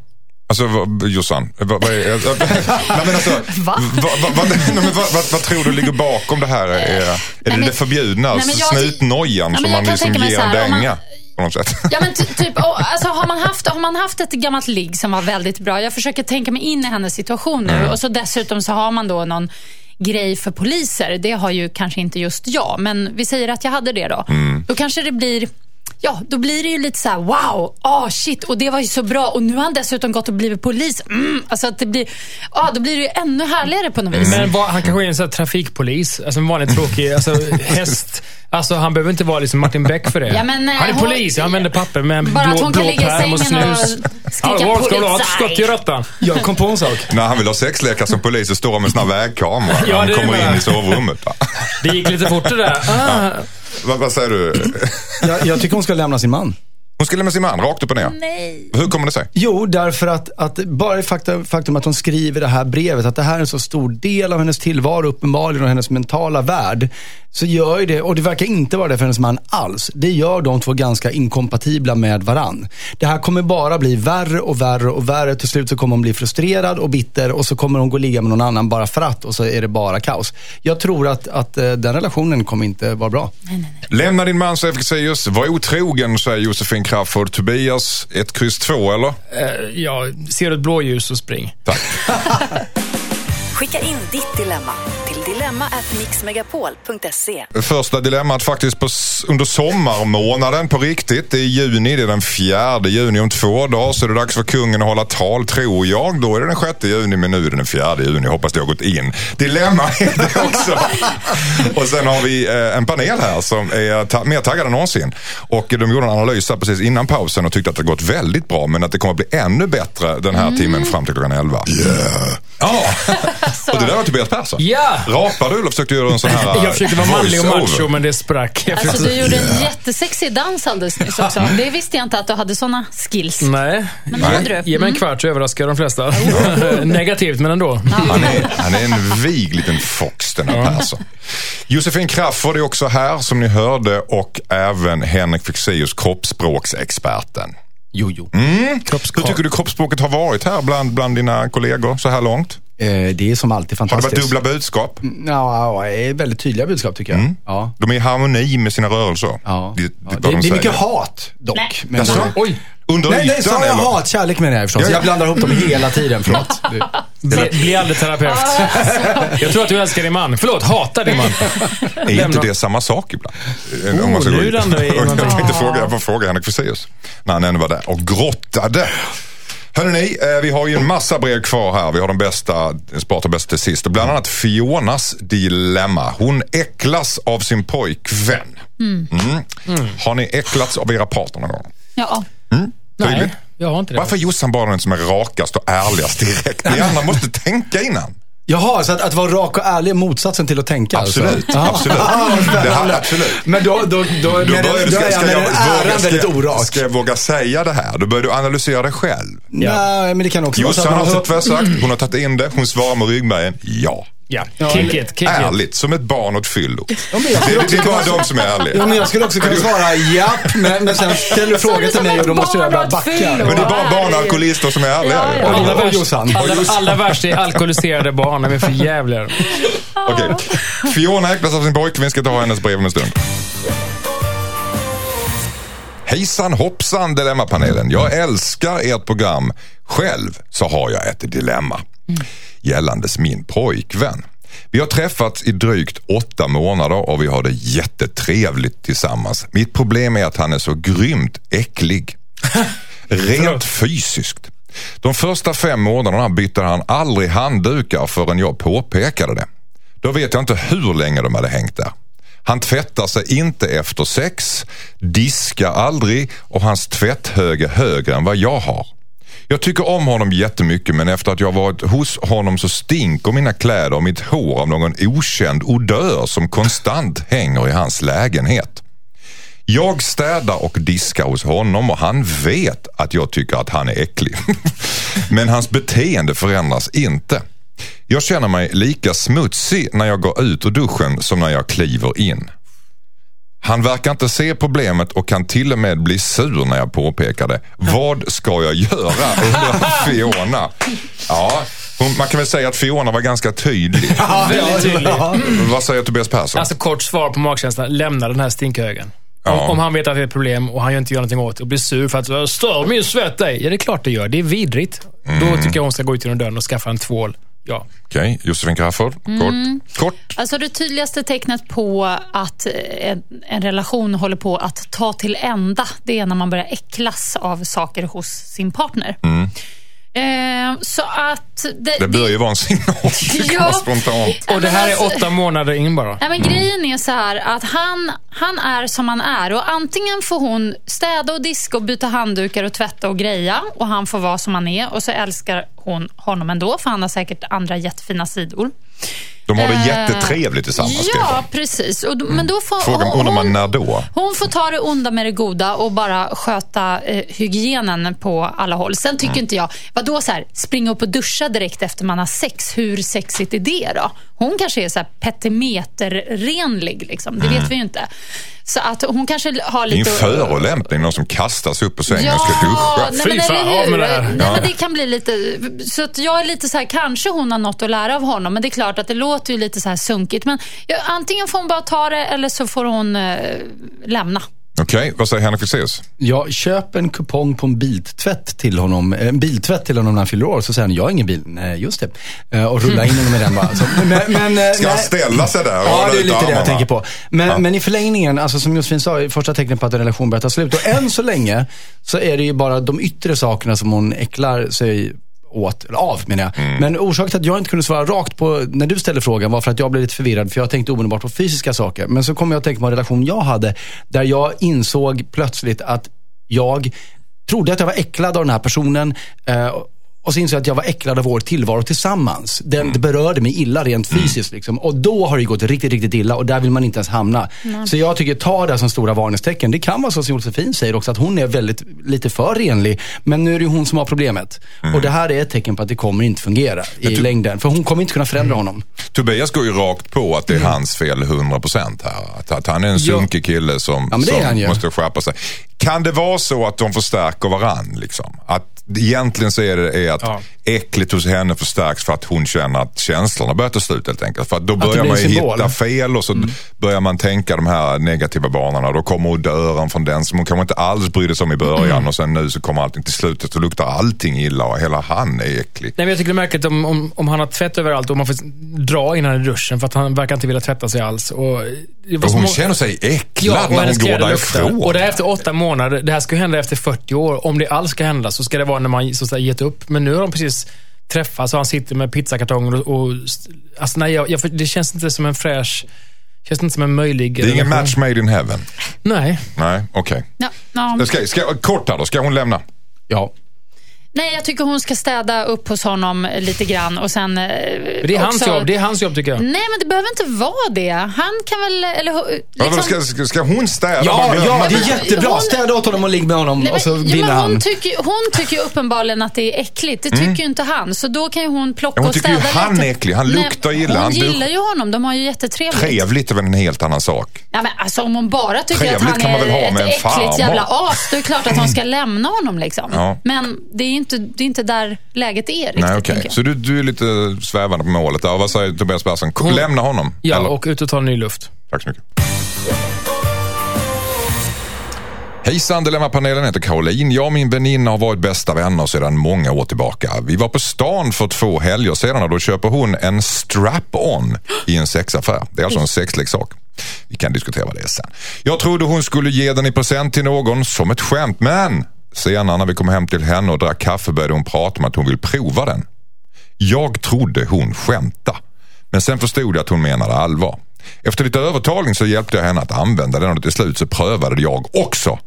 [SPEAKER 1] Alltså vad- Jossan, vad, vad, är, nej, men alltså,
[SPEAKER 6] Va?
[SPEAKER 1] vad, vad, vad, nej, men vad, vad, vad tror du ligger bakom det här? Är, är det
[SPEAKER 6] men-
[SPEAKER 1] det förbjudna,
[SPEAKER 6] nej, men jag-
[SPEAKER 1] snutnojan
[SPEAKER 6] Ja,
[SPEAKER 1] som man liksom ger en dänga?
[SPEAKER 6] Ja, men ty- typ, och, alltså, har, man haft, har man haft ett gammalt ligg som var väldigt bra, jag försöker tänka mig in i hennes situation nu
[SPEAKER 1] Mm.
[SPEAKER 6] och så dessutom så har man då någon grej för poliser. Det har ju kanske inte just jag, men vi säger att jag hade det då.
[SPEAKER 1] Mm.
[SPEAKER 6] Då kanske det blir Ja, då blir det ju lite så här: wow, ah shit, och det var ju så bra och nu har han dessutom gått och blivit polis. Mm, alltså att det blir, ah, då blir det ju ännu härligare på något vis.
[SPEAKER 2] Men vad, han kanske är en sån här trafikpolis, alltså en vanlig tråkig alltså, häst. Alltså han behöver inte vara liksom Martin Beck för det.
[SPEAKER 6] Ja, men, eh,
[SPEAKER 2] han är
[SPEAKER 6] hon-
[SPEAKER 2] polis, han vänder papper med en
[SPEAKER 6] Bara att
[SPEAKER 2] blå,
[SPEAKER 6] hon kan
[SPEAKER 2] blå
[SPEAKER 6] ligga i
[SPEAKER 2] pärm och
[SPEAKER 6] sängen och
[SPEAKER 2] snus.
[SPEAKER 6] skrika
[SPEAKER 2] vad ska du ha?
[SPEAKER 6] "Polizei!"
[SPEAKER 2] Skott i råttan.
[SPEAKER 5] Jag kom på en sak.
[SPEAKER 1] När han vill ha sexlekar som polis så står han med såna vägkamera
[SPEAKER 2] Ja,
[SPEAKER 1] när han kommer in i sovrummet. Va?
[SPEAKER 2] Det gick lite fort det där. Ah.
[SPEAKER 1] Vad, vad säger du?
[SPEAKER 5] Jag, jag tycker hon ska lämna sin man.
[SPEAKER 1] Hon ska lämna sin man rakt upp och ner.
[SPEAKER 6] Nej.
[SPEAKER 1] Hur kommer det sig?
[SPEAKER 5] Jo, därför att, att bara det faktum, faktum att hon skriver det här brevet, att det här är en så stor del av hennes tillvaro uppenbarligen och hennes mentala värld. Så gör ju det, och det verkar inte vara det för hennes man alls. Det gör de två ganska inkompatibla med varann. Det här kommer bara bli värre och värre och värre. Till slut så kommer hon bli frustrerad och bitter och så kommer hon gå och ligga med någon annan bara för att och så är det bara kaos. Jag tror att, att eh, den relationen kommer inte vara bra.
[SPEAKER 1] Lämna din man, säger Fexeus. Var otrogen, säger Josefin Crafoord. Tobias, ett kryss två eller?
[SPEAKER 2] Eh, ja, ser du ett blåljus och spring.
[SPEAKER 1] Tack.
[SPEAKER 4] Skicka in ditt dilemma till dilemma@mixmegapol.se.
[SPEAKER 1] Första dilemmat faktiskt på, under sommarmånaden på riktigt. Det är juni, det är den fjärde juni. Om två dagar så är det dags för kungen att hålla tal, tror jag. Då är det den sjätte juni, men nu är det den fjärde juni. Hoppas det har gått in. Dilemma är det också. och sen har vi eh, en panel här som är ta- mer taggad än någonsin. Och de gjorde en analys här precis innan pausen och tyckte att det gått väldigt bra, men att det kommer att bli ännu bättre den här timmen fram till klockan 11. Yeah. Ja, och det där var Tobias Persson.
[SPEAKER 2] Ja!
[SPEAKER 1] Rapade du eller försökte du göra en sån här
[SPEAKER 2] Jag försökte vara manlig och macho, men det sprack. Jag
[SPEAKER 6] Alltså,
[SPEAKER 2] försökte-
[SPEAKER 6] du gjorde en jättesexig dans alldeles nyss också. Det visste jag inte att du hade såna skills.
[SPEAKER 2] Nej.
[SPEAKER 6] Men det gjorde du.
[SPEAKER 2] Ge mig en kvart så överraskar jag de flesta. Negativt, men ändå.
[SPEAKER 1] Han är, han är en vig liten fox den här Persson. Josefin Crafoord är också här som ni hörde och även Henrik Fexeus, kroppsspråksexperten.
[SPEAKER 5] Jo, jo.
[SPEAKER 1] Hur tycker du kroppsspråket har varit här bland, bland dina kollegor så här långt?
[SPEAKER 5] Eh, det är som alltid
[SPEAKER 1] Har det
[SPEAKER 5] fantastiskt.
[SPEAKER 1] varit dubbla budskap?
[SPEAKER 5] Ja, det är väldigt tydliga budskap tycker jag. Ja.
[SPEAKER 1] De är i harmoni med sina rörelser.
[SPEAKER 5] Ja.
[SPEAKER 1] Det,
[SPEAKER 5] Ja,
[SPEAKER 1] det,
[SPEAKER 5] det,
[SPEAKER 1] vad
[SPEAKER 5] det
[SPEAKER 1] de
[SPEAKER 5] är mycket hat dock.
[SPEAKER 6] Nej.
[SPEAKER 5] Men
[SPEAKER 1] Jaså?
[SPEAKER 2] Oj.
[SPEAKER 1] Under
[SPEAKER 5] Nej, nej,
[SPEAKER 1] ytan
[SPEAKER 5] sa jag
[SPEAKER 1] eller?
[SPEAKER 5] hat? Kärlek menar jag förstås.
[SPEAKER 1] Ja, ja.
[SPEAKER 5] Jag blandar ihop dem hela tiden, förlåt.
[SPEAKER 2] Bli, bli aldrig terapeut. Jag tror att du älskar din man. Förlåt, hatar din man.
[SPEAKER 1] Är inte det samma sak ibland?
[SPEAKER 2] Oh,
[SPEAKER 1] Om man ska
[SPEAKER 2] nu
[SPEAKER 1] gå in. jag tänkte fråga, jag får fråga Henrik Fexeus när han ännu var där och grottade. Hörrni, eh, vi har ju en massa brev kvar här. Vi har de bästa, sparar bäst till sist. Och Bland annat Fionas dilemma. Hon äcklas av sin pojkvän. Mm. Har ni äcklats av era partner någon gång?
[SPEAKER 6] Ja.
[SPEAKER 2] Nej, jag har inte det.
[SPEAKER 1] Varför är Jossan bara den som är rakast och ärligast direkt? Ni andra måste tänka innan.
[SPEAKER 5] Jaha, så att, att vara rak och ärlig är motsatsen till att tänka?
[SPEAKER 1] Absolut,
[SPEAKER 5] Alltså.
[SPEAKER 1] absolut. Det här, absolut.
[SPEAKER 5] Men då, då, då,
[SPEAKER 1] Då,
[SPEAKER 5] med
[SPEAKER 1] börjar du,
[SPEAKER 5] då
[SPEAKER 1] ska,
[SPEAKER 5] är jag
[SPEAKER 1] ska,
[SPEAKER 5] med
[SPEAKER 1] jag
[SPEAKER 5] den äran
[SPEAKER 1] ska,
[SPEAKER 5] väldigt orak.
[SPEAKER 1] ska jag våga säga det här? Då börjar du analysera det själv.
[SPEAKER 5] Nej, men det kan också
[SPEAKER 1] Jossan har hört vad jag sagt, hon har tagit in det, hon svarar med ryggmärgen ja.
[SPEAKER 2] Ja, kick it, kick it.
[SPEAKER 1] Ärligt, som ett barn åt fyllo.
[SPEAKER 5] Jag
[SPEAKER 1] det, det är bara de som är ärliga.
[SPEAKER 5] Ja, men jag skulle också kunna svara japp, men, men sen ställer du frågor till mig och då måste jag bara backa.
[SPEAKER 1] Men det är bara barn och alkoholister som är ärliga.
[SPEAKER 6] Ja, ja.
[SPEAKER 2] Värst,
[SPEAKER 5] Jossan.
[SPEAKER 2] allra, allra värst är alkoholiserade barn. De är för jävliga.
[SPEAKER 1] Okej. Fiona äcklas av sin pojkvän, vi ska ta hennes brev om en stund. Hejsan hoppsan Dilemmapanelen. Jag älskar ert program. Själv så har jag ett dilemma gällandes min pojkvän. Vi har träffats i drygt åtta månader och vi har det jättetrevligt tillsammans. Mitt problem är att han är så grymt äcklig. Rent fysiskt. De första fem månaderna bytte han aldrig handdukar förrän jag påpekade det. Då vet jag inte hur länge de hade hängt där. Han tvättar sig inte efter sex, diskar aldrig och hans tvätthög är högre än vad jag har. Jag tycker om honom jättemycket men efter att jag varit hos honom så stinker mina kläder och mitt hår av någon okänd odör som konstant hänger i hans lägenhet. Jag städar och diskar hos honom och han vet att jag tycker att han är äcklig. Men hans beteende förändras inte. Jag känner mig lika smutsig när jag går ut ur duschen som när jag kliver in. Han verkar inte se problemet och kan till och med bli sur när jag påpekar det. Vad ska jag göra? undrar Fiona. Ja, hon, man kan väl säga att Fiona var ganska tydlig.
[SPEAKER 2] Väldigt tydlig.
[SPEAKER 1] Vad säger Tobias Persson?
[SPEAKER 2] Alltså kort svar på magkänslan. Lämna den här stinkhögen.
[SPEAKER 1] Ja.
[SPEAKER 2] Om, om han vet att det är ett problem och han inte gör någonting åt det och blir sur för att "Jag stör min svett dig. Ja, det är klart det gör. Det är vidrigt.
[SPEAKER 1] Mm.
[SPEAKER 2] Då tycker jag hon ska gå ut genom dörren och skaffa en tvål. Ja.
[SPEAKER 1] Okej, Josefin Crafoord. Kort. Kort.
[SPEAKER 6] Alltså det tydligaste tecknet på att en, en relation håller på att ta till ända, det är när man börjar äcklas av saker hos sin partner. Eh, så att... Det,
[SPEAKER 1] Det bör ju vara en signal,
[SPEAKER 6] Ja.
[SPEAKER 1] spontant.
[SPEAKER 2] Och det här
[SPEAKER 6] alltså-
[SPEAKER 2] är åtta månader in bara.
[SPEAKER 6] Nej, men Grejen är så här att han, han är som han är och antingen får hon städa och diska och byta handdukar och tvätta och greja och han får vara som han är och så älskar hon honom ändå för han har säkert andra jättefina sidor.
[SPEAKER 1] De har det
[SPEAKER 6] Eh,
[SPEAKER 1] jättetrevligt tillsammans.
[SPEAKER 6] Ja, precis. Och, d- men då får,
[SPEAKER 1] Frågan
[SPEAKER 6] hon- hon-
[SPEAKER 1] när då?
[SPEAKER 6] hon får ta det onda med det goda och bara sköta eh, hygienen på alla håll. Sen tycker inte jag, vadå så här, springa upp och duscha direkt efter man har sex, hur sexigt är det då? Hon kanske är så här petimeterrenlig, liksom. det vet vi ju inte. Så att hon kanske har
[SPEAKER 1] Det är en
[SPEAKER 6] lite...
[SPEAKER 1] förolämpning, någon som kastas upp på sängen och ska duscha.
[SPEAKER 6] nej,
[SPEAKER 2] Fy fan, av med det här.
[SPEAKER 6] Nej,
[SPEAKER 1] Ja.
[SPEAKER 6] men det kan bli lite... Så att jag är lite så här, kanske hon har något att lära av honom, men det är klart att det låter ju lite så här sunkigt. Men ja, antingen får hon bara ta det eller så får hon eh, lämna.
[SPEAKER 1] Okej, vad säger Henrik Fexeus?
[SPEAKER 5] Jag köp en kupong på en biltvätt till honom, en biltvätt till honom när han fyller år. Så säger han, jag har ingen bil. Nej, just det. Eh, Och rullar in honom med den bara. Så, men, men, eh,
[SPEAKER 1] Ska han ställa sig där
[SPEAKER 5] Ja, det är lite det jag tänker på. Men,
[SPEAKER 1] Ja.
[SPEAKER 5] men i förlängningen, alltså som Josefin sa, första tecknet på att en relation börjar ta slut. Och än så länge så är det ju bara de yttre sakerna som hon äcklar sig åt, eller av menar jag.
[SPEAKER 1] Mm.
[SPEAKER 5] Men orsaken till att jag inte kunde svara rakt på, när du ställde frågan, var för att jag blev lite förvirrad. För jag tänkte omedelbart på fysiska saker. Men så kom jag att tänka på en relation jag hade, där jag insåg plötsligt att jag trodde att jag var äcklad av den här personen. Och så insåg jag att jag var äcklad av vår tillvaro tillsammans. Den,
[SPEAKER 1] Mm.
[SPEAKER 5] Berörde mig illa rent fysiskt. Liksom. Och då har det gått riktigt, riktigt illa och där vill man inte ens hamna. Så jag tycker, ta det som stora varningstecken. Det kan vara så som Josefin säger också, att hon är väldigt, lite för renlig. Men nu är det hon som har problemet.
[SPEAKER 1] Mm.
[SPEAKER 5] Och det här är ett tecken på att det kommer inte fungera i längden. För hon kommer inte kunna förändra honom.
[SPEAKER 1] Tobias går ju rakt på att det
[SPEAKER 5] Mm.
[SPEAKER 1] är hans fel 100% här. Att, att han är en sunkig kille som,
[SPEAKER 5] Ja,
[SPEAKER 1] som måste skärpa sig. Kan det vara så att de förstärker varann? Liksom? Att egentligen så är det är att
[SPEAKER 2] Ja.
[SPEAKER 1] äckligt hos henne förstärks för att hon känner att känslorna börjar ta slut helt enkelt. För att då börjar man hitta fel och så
[SPEAKER 5] Mm.
[SPEAKER 1] börjar man tänka de här negativa banorna. Då kommer dörren från den som hon kanske inte alls brydde sig om i början
[SPEAKER 5] Mm.
[SPEAKER 1] och sen nu så kommer allting till slutet så luktar allting illa och hela han är äcklig.
[SPEAKER 2] Nej, men jag tycker det är märkligt om, om, om han har tvätt överallt och man får dra innan duschen för att han verkar inte vilja tvätta sig alls. Och, var
[SPEAKER 1] Och hon känner sig
[SPEAKER 2] Ja,
[SPEAKER 1] äcklad
[SPEAKER 2] och
[SPEAKER 1] när hon går
[SPEAKER 2] kläder luktar.
[SPEAKER 1] därifrån.
[SPEAKER 2] Och det är efter åtta månader. Det här ska hända efter 40 år. Om det alls ska hända så ska det vara när man så att säga, gett upp. Men nu har de precis träffats och han sitter med pizzakartonger och... och alltså nej, jag, jag, det känns inte som en fräsch... känns inte som en möjlig
[SPEAKER 1] Det är ingen match made in heaven.
[SPEAKER 2] Nej.
[SPEAKER 1] Nej, okej.
[SPEAKER 6] Ja, ja.
[SPEAKER 1] Ska, ska, kort här då, ska hon lämna?
[SPEAKER 5] Ja.
[SPEAKER 6] Nej, jag tycker hon ska städa upp hos honom lite grann och sen... eh,
[SPEAKER 2] Men Det är hans
[SPEAKER 6] också-
[SPEAKER 2] jobb. Det är hans jobb tycker jag.
[SPEAKER 6] Nej, men det behöver inte vara det. Han kan väl... Eller,
[SPEAKER 1] Ja,
[SPEAKER 6] liksom...
[SPEAKER 1] men ska, ska, ska hon städa?
[SPEAKER 5] Ja, ja, det
[SPEAKER 1] det.
[SPEAKER 5] är jättebra.
[SPEAKER 6] Hon-
[SPEAKER 5] Städa åt honom och ligg med honom
[SPEAKER 6] Nej,
[SPEAKER 5] och så
[SPEAKER 6] men, ja,
[SPEAKER 5] vinner
[SPEAKER 6] men hon,
[SPEAKER 5] han.
[SPEAKER 6] tycker, hon tycker ju uppenbarligen att det är äckligt. Det tycker ju inte han. Så då kan ju hon plocka
[SPEAKER 1] Ja, hon
[SPEAKER 6] och
[SPEAKER 1] tycker ju
[SPEAKER 6] städa
[SPEAKER 1] han
[SPEAKER 6] lite.
[SPEAKER 1] är äcklig. Han luktar illa.
[SPEAKER 6] Hon
[SPEAKER 1] Han du-
[SPEAKER 6] gillar ju honom. De har ju jättetrevligt.
[SPEAKER 1] Trevligt är väl en helt annan sak.
[SPEAKER 6] Ja, men alltså, om hon bara tycker
[SPEAKER 1] Trevligt
[SPEAKER 6] att han
[SPEAKER 1] kan man
[SPEAKER 6] är
[SPEAKER 1] väl ha
[SPEAKER 6] ett
[SPEAKER 1] med en
[SPEAKER 6] äckligt
[SPEAKER 1] farmor.
[SPEAKER 6] jävla as, då är det klart att hon ska lämna honom. Liksom.
[SPEAKER 1] Ja.
[SPEAKER 6] Men det är, inte, det är inte där läget är riktigt.
[SPEAKER 1] Nej,
[SPEAKER 6] jag.
[SPEAKER 1] Så du, du är lite svävande på målet där. Vad säger Tobias Persson? Lämna honom?
[SPEAKER 2] Ja,
[SPEAKER 1] Eller?
[SPEAKER 2] och ut och ta ny luft.
[SPEAKER 1] Tack så mycket. Hejsan, Dilemmapanelen heter Caroline. Jag och min väninna har varit bästa vänner sedan många år tillbaka. Vi var på stan för två helger sedan och då köper hon en strap-on i en sexaffär. Det är alltså en sexleksak. Vi kan diskutera vad det är sen. Jag trodde hon skulle ge den i present till någon som ett skämt, men senare när vi kom hem till henne och drack kaffe började hon prata om att hon vill prova den. Jag trodde hon skämtade. Men sen förstod jag att hon menade allvar. Efter lite övertalning så hjälpte jag henne att använda den och till slut så prövade jag också.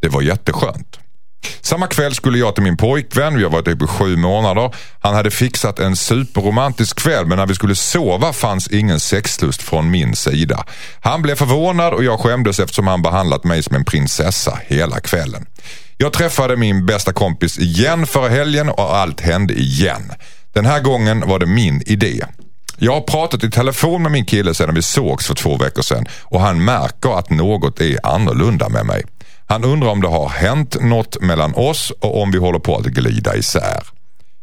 [SPEAKER 1] Det var jätteskönt. Samma kväll skulle jag till min pojkvän, vi har varit ihop i sju månader. Han hade fixat en superromantisk kväll men när vi skulle sova fanns ingen sexlust från min sida. Han blev förvånad och jag skämdes eftersom han behandlat mig som en prinsessa hela kvällen. Jag träffade min bästa kompis igen förra helgen och allt hände igen. Den här gången var det min idé. Jag har pratat i telefon med min kille sedan vi sågs för två veckor sedan och han märker att något är annorlunda med mig. Han undrar om det har hänt något mellan oss och om vi håller på att glida isär.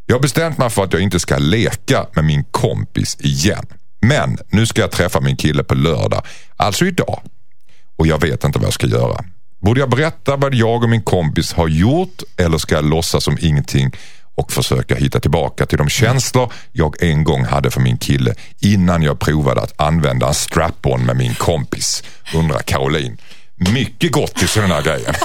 [SPEAKER 1] Jag har bestämt mig för att jag inte ska leka med min kompis igen. Men nu ska jag träffa min kille på lördag, alltså idag. Och jag vet inte vad jag ska göra. Borde jag berätta vad jag och min kompis har gjort eller ska jag låtsas som ingenting och försöka hitta tillbaka till de känslor jag en gång hade för min kille innan jag provade att använda en strap-on med min kompis, undrar Caroline. Mycket gott i sådana här grejer.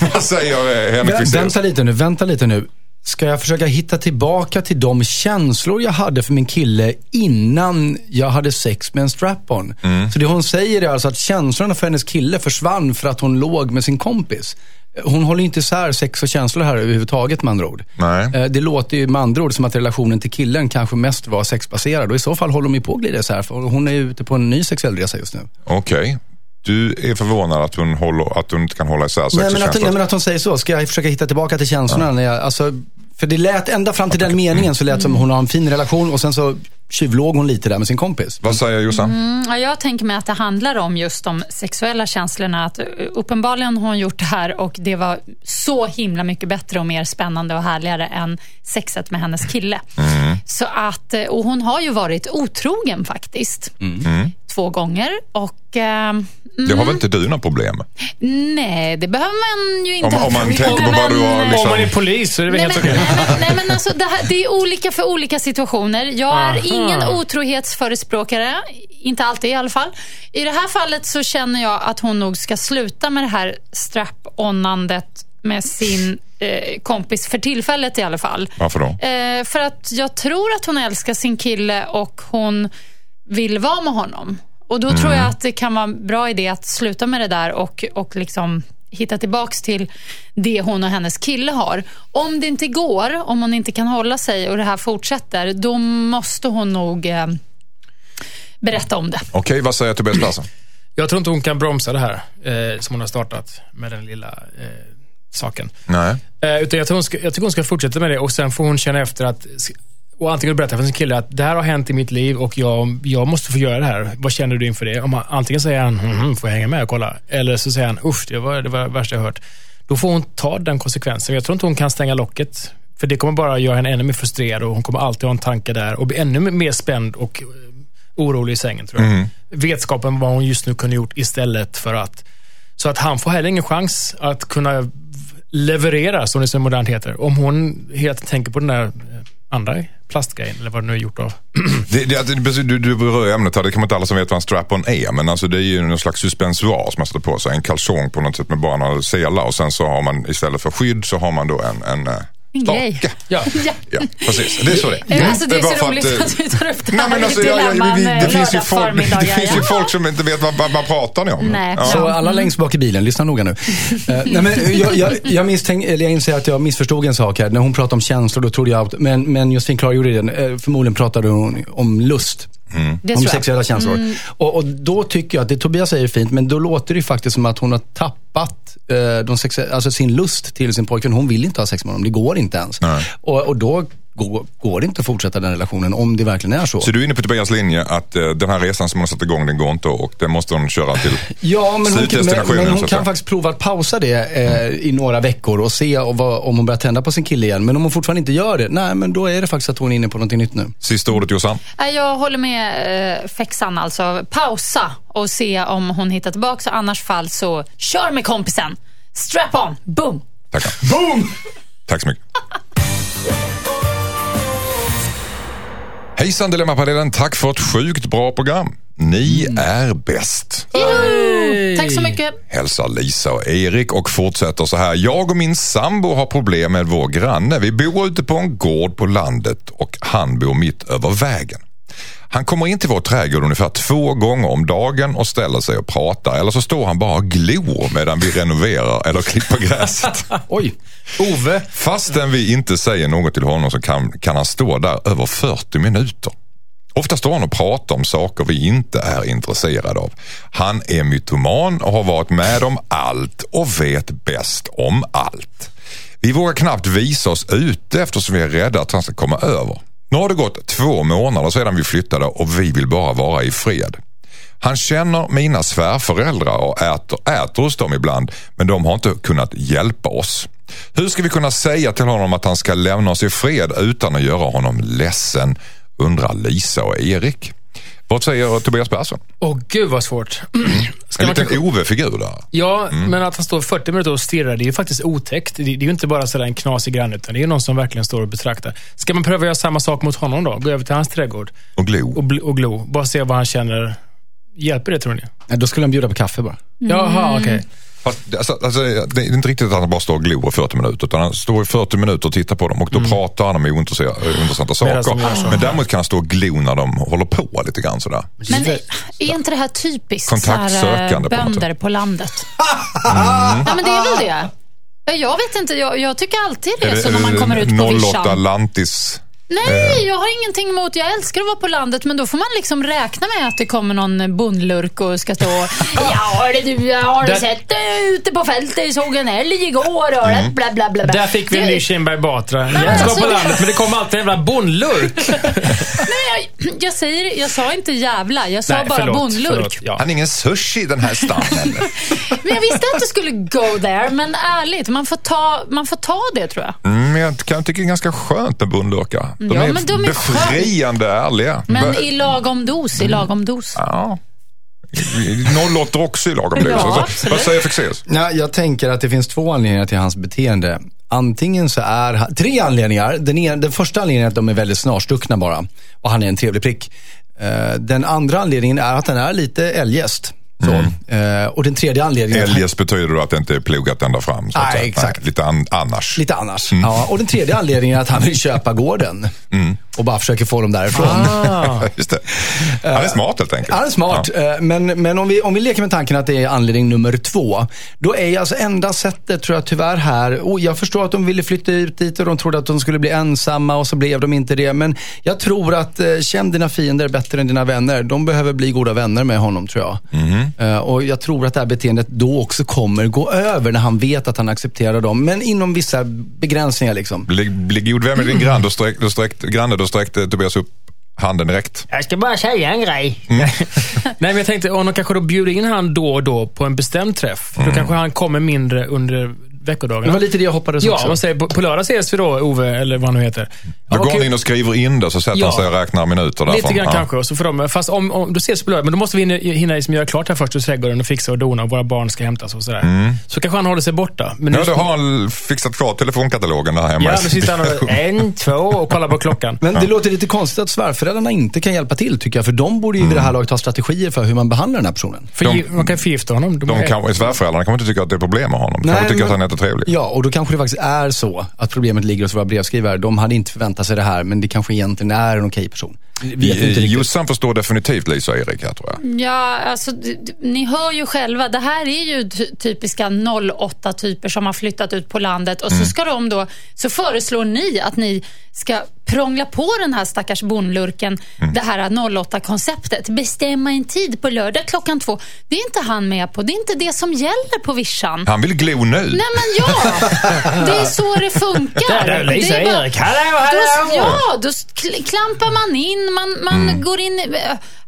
[SPEAKER 1] vad säger eh, Henrik
[SPEAKER 5] Vä-? Vänta lite nu, vänta lite nu. Ska jag försöka hitta tillbaka till de känslor jag hade för min kille innan jag hade sex med en strap-on?
[SPEAKER 1] Mm.
[SPEAKER 5] Så det hon säger är alltså att känslorna för hennes kille försvann för att hon låg med sin kompis. Hon håller inte isär sex och känslor här överhuvudtaget med andra ord.
[SPEAKER 1] Nej.
[SPEAKER 5] Eh, Det låter ju med andra ord som att relationen till killen kanske mest var sexbaserad och i så fall håller de ju på att glida isär för hon är ute på en ny sexuell resa just nu.
[SPEAKER 1] Okej. Du är förvånad att hon, håller, att hon inte kan hålla isär sex
[SPEAKER 5] Nej
[SPEAKER 1] och
[SPEAKER 5] men, att,
[SPEAKER 1] känslor?
[SPEAKER 5] nej men att hon säger så. Ska jag försöka hitta tillbaka till känslorna? När jag, alltså, för det lät ända fram till den meningen så lät som hon har en fin relation och sen så tjuvlåg hon lite där med sin kompis.
[SPEAKER 1] Vad säger Jossan?
[SPEAKER 6] Mm, ja, jag tänker mig att det handlar om just de sexuella känslorna. Att, eh, uppenbarligen har hon gjort det här och det var så himla mycket bättre och mer spännande och härligare än sexet med hennes kille. Så att, eh, och hon har ju varit otrogen faktiskt. Två gånger. Och eh,
[SPEAKER 1] Det har väl inte du några problem
[SPEAKER 6] nej, det behöver man ju inte
[SPEAKER 1] Om- om man tänker på
[SPEAKER 6] med,
[SPEAKER 1] vad du har liksom-
[SPEAKER 2] Om man är polis så är det väl
[SPEAKER 6] Nej
[SPEAKER 2] helt
[SPEAKER 6] men,
[SPEAKER 2] okej.
[SPEAKER 6] nej, men, nej, men alltså, det, här, det är olika för olika situationer. Jag är
[SPEAKER 2] Aha.
[SPEAKER 6] ingen otrohetsförespråkare. Inte alltid i alla fall. I det här fallet så känner jag att hon nog ska sluta med det här strap-onandet med sin eh, kompis, för tillfället i alla fall.
[SPEAKER 1] Varför då?
[SPEAKER 6] Eh, för att jag tror att hon älskar sin kille och hon vill vara med honom. Och då tror jag att det kan vara en bra idé att sluta med det där och, och liksom hitta tillbaks till det hon och hennes kille har. Om det inte går, om hon inte kan hålla sig och det här fortsätter, då måste hon nog eh, berätta om det.
[SPEAKER 1] Okej, vad säger Tobias Persson?
[SPEAKER 2] Jag tror inte hon kan bromsa det här eh, som hon har startat med den lilla eh, saken.
[SPEAKER 1] Nej.
[SPEAKER 2] Eh, utan jag, tror hon ska, jag tycker hon ska fortsätta med det och sen får hon känna efter att och antingen berätta för sin kille att det här har hänt i mitt liv och jag, jag måste få göra det här. Vad känner du inför det? Om han, antingen säger han, hm, hm, får jag hänga med och kolla? Eller så säger han, usch, det var det var det värsta jag hört. Då får hon ta den konsekvensen. Jag tror inte hon kan stänga locket. För det kommer bara göra henne ännu mer frustrerad och hon kommer alltid ha en tanke där och bli ännu mer spänd och eh, orolig i sängen tror jag. Vetskapen vad hon just nu kunde gjort istället för att... Så att han får heller ingen chans att kunna leverera, som det så modernt heter. Om hon helt tänker på den där andra plastgrejen, eller vad det nu är gjort av.
[SPEAKER 1] Det, det, alltså, det, du, du berör ämnet här, det kan man inte alla som vet vad en strap-on är. Men alltså det är ju någon slags suspensoar som man sätter på sig. En kalsong på något sätt med bara några selar. Och sen så har man istället för skydd så har man då en, en, eh,
[SPEAKER 6] eh, grej.
[SPEAKER 1] stake.
[SPEAKER 2] Ja.
[SPEAKER 6] Ja.
[SPEAKER 1] Ja, precis. Det är så det är.
[SPEAKER 6] Alltså, det är
[SPEAKER 1] bara
[SPEAKER 6] så roligt
[SPEAKER 1] eh,
[SPEAKER 6] att, vi tar upp det
[SPEAKER 1] Nej,
[SPEAKER 6] här
[SPEAKER 1] men alltså, ja, ja, vi, det,
[SPEAKER 6] eh,
[SPEAKER 1] finns ju folk, det finns ju
[SPEAKER 6] Ja.
[SPEAKER 1] folk som inte vet vad, vad, vad pratar ni om.
[SPEAKER 6] Nej.
[SPEAKER 1] Ja.
[SPEAKER 5] Så alla längst bak i bilen, lyssna noga nu. Eh, nej, men jag, jag, jag, misstänk, eller jag inser att jag missförstod en sak här. När hon pratade om känslor, då trodde jag att, men, men Josefin klargjorde det. Eh, förmodligen pratade hon om lust.
[SPEAKER 6] Det
[SPEAKER 5] om sexuella känslor. Och, och då tycker jag att det Tobias säger är fint, men då låter det ju faktiskt som att hon har tappat eh, de sex, alltså sin lust till sin pojkvän. Hon vill inte ha sex med honom, det går inte ens. Och, och då går, går det inte att fortsätta den relationen om det verkligen är så.
[SPEAKER 1] Så du är inne på Tobias linje att eh, den här resan som hon har satt igång den går inte och den måste hon köra till
[SPEAKER 5] Ja, men hon, kan, men, men hon kan
[SPEAKER 1] säga.
[SPEAKER 5] faktiskt prova att pausa det eh, i några veckor och se och vad, om hon börjar tända på sin kille igen. Men om hon fortfarande inte gör det, nej men då är det faktiskt att hon är inne på någonting nytt nu.
[SPEAKER 1] Sista ordet Jossan.
[SPEAKER 6] Jag håller med eh, Fexan alltså. Pausa och se om hon hittar tillbaka. Så annars fall så kör med kompisen. Strap on, boom!
[SPEAKER 1] Tackar. Boom! Tack så mycket. Hejsan Dilemmapanelen, tack för ett sjukt bra program. Ni är bäst.
[SPEAKER 6] Tack så mycket.
[SPEAKER 1] Hälsar Lisa och Erik och fortsätter så här. Jag och min sambo har problem med vår granne. Vi bor ute på en gård på landet och han bor mitt över vägen. Han kommer in till vår trädgård ungefär två gånger om dagen och ställer sig och pratar. Eller så står han bara och glor medan vi renoverar eller klipper gräset.
[SPEAKER 5] Oj,
[SPEAKER 2] Ove,
[SPEAKER 1] Fastän vi inte säger något till honom så kan, kan han stå där över 40 minuter. Ofta står han och pratar om saker vi inte är intresserade av. Han är mytoman och har varit med om allt och vet bäst om allt. Vi vågar knappt visa oss ute eftersom vi är rädda att han ska komma över. Nu har det gått två månader sedan vi flyttade och vi vill bara vara i fred. Han känner mina svärföräldrar och äter, äter hos dem ibland men de har inte kunnat hjälpa oss. Hur ska vi kunna säga till honom att han ska lämna oss i fred utan att göra honom ledsen? Undrar Lisa och Erik. Vad säger Tobias Persson?
[SPEAKER 2] åh gud vad svårt. Ska
[SPEAKER 1] En liten
[SPEAKER 2] kanske-
[SPEAKER 1] Ove-figur där.
[SPEAKER 2] Ja, men att han står 40 minuter och stirrar, det är ju faktiskt otäckt. Det, det är ju inte bara sådär en knasig granne, utan det är ju någon som verkligen står och betraktar. Ska man pröva göra samma sak mot honom då? Gå över till hans trädgård
[SPEAKER 1] Och glo.
[SPEAKER 2] och, bl- och glo. Bara se vad han känner. Hjälper det tror ni?
[SPEAKER 5] nej, då skulle han bjuda på kaffe bara.
[SPEAKER 2] Jaha, okej.
[SPEAKER 1] Fast, alltså, alltså, det är inte riktigt att han bara står och glor i 40 minuter utan han står i 40 minuter och tittar på dem och då pratar han om ointressanta intressanta
[SPEAKER 2] Medan de
[SPEAKER 1] saker.
[SPEAKER 2] så.
[SPEAKER 1] Men däremot kan han stå och glo när de håller på lite grann sådär.
[SPEAKER 6] Men är inte det här typiskt så här,
[SPEAKER 1] Kontaktsökande på något
[SPEAKER 6] bönder på landet? Ja, men det är väl det. Ja, Jag vet inte, jag, jag tycker alltid det är så när man kommer ut på
[SPEAKER 1] 08
[SPEAKER 6] vischan.
[SPEAKER 1] Lantis.
[SPEAKER 6] Nej, jag har ingenting emot, jag älskar att vara på landet, men då får man liksom räkna med att det kommer någon bondlurk och ska stå Ja, du, har du sett uh, ute på fältet, såg en älg igår, hörde,
[SPEAKER 1] Mm.
[SPEAKER 6] bla bla bla. bla.
[SPEAKER 2] Där fick vi en ny Kinberg Batra. Jag ska
[SPEAKER 6] alltså-
[SPEAKER 2] på landet, men det kom alltid en jävla bondlurk.
[SPEAKER 6] Nej, jag, säger, jag sa inte jävla, jag sa bara bondlurk.
[SPEAKER 2] Ja.
[SPEAKER 1] Han är ingen sushi den här stammen.
[SPEAKER 6] Men jag visste att du skulle go there, men ärligt, man får ta, man får ta det tror jag.
[SPEAKER 1] Mm, men jag kan tycka det är ganska skönt med bondlurkar. De
[SPEAKER 6] Ja,
[SPEAKER 1] är
[SPEAKER 6] men de är
[SPEAKER 1] befriande ärliga.
[SPEAKER 6] Men i lagom dos, i lagom dos.
[SPEAKER 1] Ja, 08 också i lagom
[SPEAKER 6] Ja, absolut.
[SPEAKER 1] Vad säger Fexeus?
[SPEAKER 5] Nej, jag tänker att det finns två anledningar till hans beteende. Antingen så är tre anledningar. Den, en, den första anledningen är att de är väldigt snarstuckna bara. Och han är en trevlig prick. Eh, den andra anledningen är att han är lite eljest. Så. Eh, och den tredje anledningen...
[SPEAKER 1] Eljest betyder det att det inte är plogat ända fram. Så
[SPEAKER 5] Nej, exakt.
[SPEAKER 1] lite an, annars.
[SPEAKER 5] Lite annars. Ja, och den tredje anledningen är att han vill köpa gården. Och bara försöker få dem därifrån.
[SPEAKER 2] Ah.
[SPEAKER 1] Just det. Han är smart helt enkelt.
[SPEAKER 5] Han är smart,
[SPEAKER 1] Ja.
[SPEAKER 5] eh, men, men om, vi, om vi leker med tanken att det är anledning nummer två. Då är alltså enda sättet, tror jag tyvärr här, och jag förstår att de ville flytta ut dit och de trodde att de skulle bli ensamma och så blev de inte det. Men jag tror att eh, känn dina fiender bättre än dina vänner. De behöver bli goda vänner med honom tror jag.
[SPEAKER 1] Mhm.
[SPEAKER 5] Eh, och jag tror att det här beteendet då också kommer gå över när han vet att han accepterar dem. Men inom vissa begränsningar liksom.
[SPEAKER 1] Bli, bli god vän med din granne. Då sträck, då sträckte, granne, då sträckte Tobias upp handen direkt.
[SPEAKER 2] Jag ska bara säga en grej. Nej, men jag tänkte om de kanske då bjuder in han då och då på en bestämd träff. Då kanske han kommer mindre under veckodagarna.
[SPEAKER 5] Det var lite det jag hoppades
[SPEAKER 2] Ja,
[SPEAKER 5] också.
[SPEAKER 2] man säger på, på lördag ses vi då, Ove, eller vad han nu heter.
[SPEAKER 1] Då går han in och skriver in det så sätter
[SPEAKER 2] Ja.
[SPEAKER 1] han sig och räknar minuter därifrån.
[SPEAKER 2] Lite grann
[SPEAKER 1] Ja.
[SPEAKER 2] kanske. Och så får de, fast om, om, då ses vi på lördag. Men då måste vi hinna, hinna liksom göra klart här först i trädgården och fixa och dona och våra barn ska hämtas och sådär. Så kanske han håller sig borta. Men
[SPEAKER 1] Mm. Ja,
[SPEAKER 2] nu-
[SPEAKER 1] då har han fixat klart telefonkatalogen där hemma.
[SPEAKER 2] Ja, nu sitter han och, en, två och kollar på klockan.
[SPEAKER 5] Men det låter lite konstigt att svärföräldrarna inte kan hjälpa till tycker jag. För de borde ju vid det här laget ha strategier för hur man behandlar den här personen.
[SPEAKER 2] För
[SPEAKER 1] De-
[SPEAKER 2] man kan förgifta honom. De,
[SPEAKER 1] De
[SPEAKER 2] är-
[SPEAKER 1] kan, svärföräldrarna kommer inte tycka att det är problem med honom. De kanske tycker
[SPEAKER 5] men-
[SPEAKER 1] att han är jättetrevlig.
[SPEAKER 5] Ja, och då kanske det faktiskt är så att problemet ligger hos våra brevskrivare. De hade inte förväntat sig det här, men det kanske egentligen är en okej person.
[SPEAKER 1] Jossan förstår definitivt Lisa och Erik här tror jag.
[SPEAKER 6] Ja, alltså, ni hör ju själva. Det här är ju ty- typiska 08-typer som har flyttat ut på landet. Och så, ska de då, så föreslår ni att ni ska prångla på den här stackars bondlurken det här 08-konceptet. Bestämma en tid på lördag klockan två. Det är inte han med på. Det är inte det som gäller på vischan.
[SPEAKER 1] Han vill glo nu.
[SPEAKER 6] Nej men ja, det är så det funkar.
[SPEAKER 2] Där är Lisa
[SPEAKER 6] Det är bara-
[SPEAKER 2] Erik. Hallå,
[SPEAKER 6] då,
[SPEAKER 2] hallå!
[SPEAKER 6] ja, då kl- klampar man in, man, man går in i...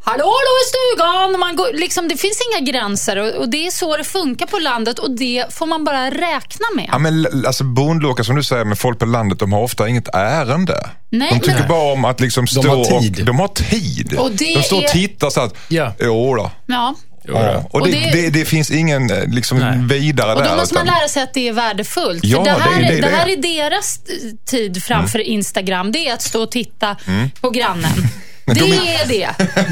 [SPEAKER 6] Hallå, hallå i stugan! Man går, liksom, det finns inga gränser och, och det är så det funkar på landet och det får man bara räkna med.
[SPEAKER 1] Ja, men alltså bondloka som du säger med folk på landet, de har ofta inget ärende.
[SPEAKER 6] Nej,
[SPEAKER 1] de tycker
[SPEAKER 6] men-
[SPEAKER 1] bara om att liksom stå
[SPEAKER 5] har tid.
[SPEAKER 1] och... De har tid.
[SPEAKER 6] Och
[SPEAKER 1] de står och tittar så att,
[SPEAKER 2] Ja.
[SPEAKER 1] jo då.
[SPEAKER 6] Ja.
[SPEAKER 1] Ja. Och,
[SPEAKER 6] Och
[SPEAKER 1] det,
[SPEAKER 6] det-
[SPEAKER 1] det, det finns ingen eh, liksom,
[SPEAKER 2] Nej.
[SPEAKER 1] vidare
[SPEAKER 6] Och
[SPEAKER 1] där.
[SPEAKER 6] då måste man
[SPEAKER 1] utan-
[SPEAKER 6] lära sig att det är värdefullt.
[SPEAKER 1] Ja,
[SPEAKER 6] För det, här,
[SPEAKER 1] det är det
[SPEAKER 6] det,
[SPEAKER 1] det
[SPEAKER 6] här
[SPEAKER 1] är.
[SPEAKER 6] deras eh, tid framför Instagram. Det är att stå och titta på grannen. Det.
[SPEAKER 1] De
[SPEAKER 6] är det.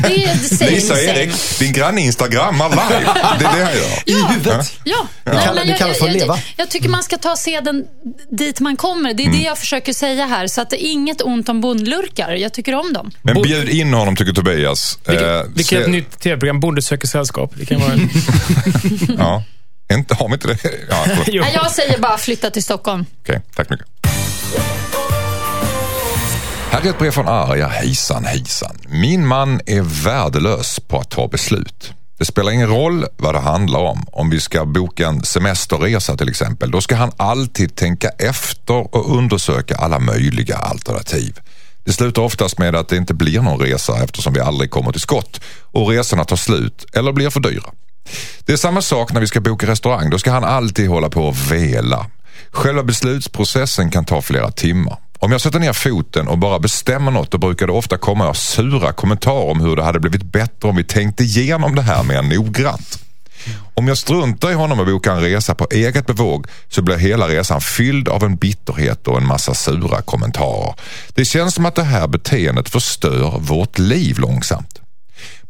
[SPEAKER 6] Det är the same,
[SPEAKER 1] Lisa
[SPEAKER 6] same.
[SPEAKER 1] Erik, din granne instagrammar live. Det är det han gör.
[SPEAKER 6] Ja,
[SPEAKER 5] huvudet.
[SPEAKER 6] ja.
[SPEAKER 5] Det kallas för att
[SPEAKER 6] jag,
[SPEAKER 5] leva.
[SPEAKER 6] jag, jag tycker man ska ta seden dit man kommer. Det är
[SPEAKER 1] Mm.
[SPEAKER 6] det jag försöker säga här. Så att det är inget ont om bondlurkar. Jag tycker om dem.
[SPEAKER 1] Men bjud in honom tycker Tobias.
[SPEAKER 2] Vilket,
[SPEAKER 1] Eh,
[SPEAKER 2] vilket
[SPEAKER 1] se-
[SPEAKER 2] ett nytt tv-program, Bonde söker sällskap. Det kan vara en...
[SPEAKER 1] Ja. Inte, har vi inte det? Ja.
[SPEAKER 6] Nej, Jag säger bara flytta till Stockholm.
[SPEAKER 1] Okej, tack mycket. Här är ett brev från Arja. Hejsan hejsan. Min man är värdelös på att ta beslut. Det spelar ingen roll vad det handlar om. Om vi ska boka en semesterresa till exempel. Då ska han alltid tänka efter och undersöka alla möjliga alternativ. Det slutar oftast med att det inte blir någon resa eftersom vi aldrig kommer till skott och resorna tar slut eller blir för dyra. Det är samma sak när vi ska boka restaurang. Då ska han alltid hålla på och vela. Själva beslutsprocessen kan ta flera timmar. Om jag sätter ner foten och bara bestämmer något då brukar det ofta komma sura kommentarer om hur det hade blivit bättre om vi tänkte igenom det här mer noggrant. Om jag struntar i honom och bokar en resa på eget bevåg så blir hela resan fylld av en bitterhet och en massa sura kommentarer. Det känns som att det här beteendet förstör vårt liv långsamt.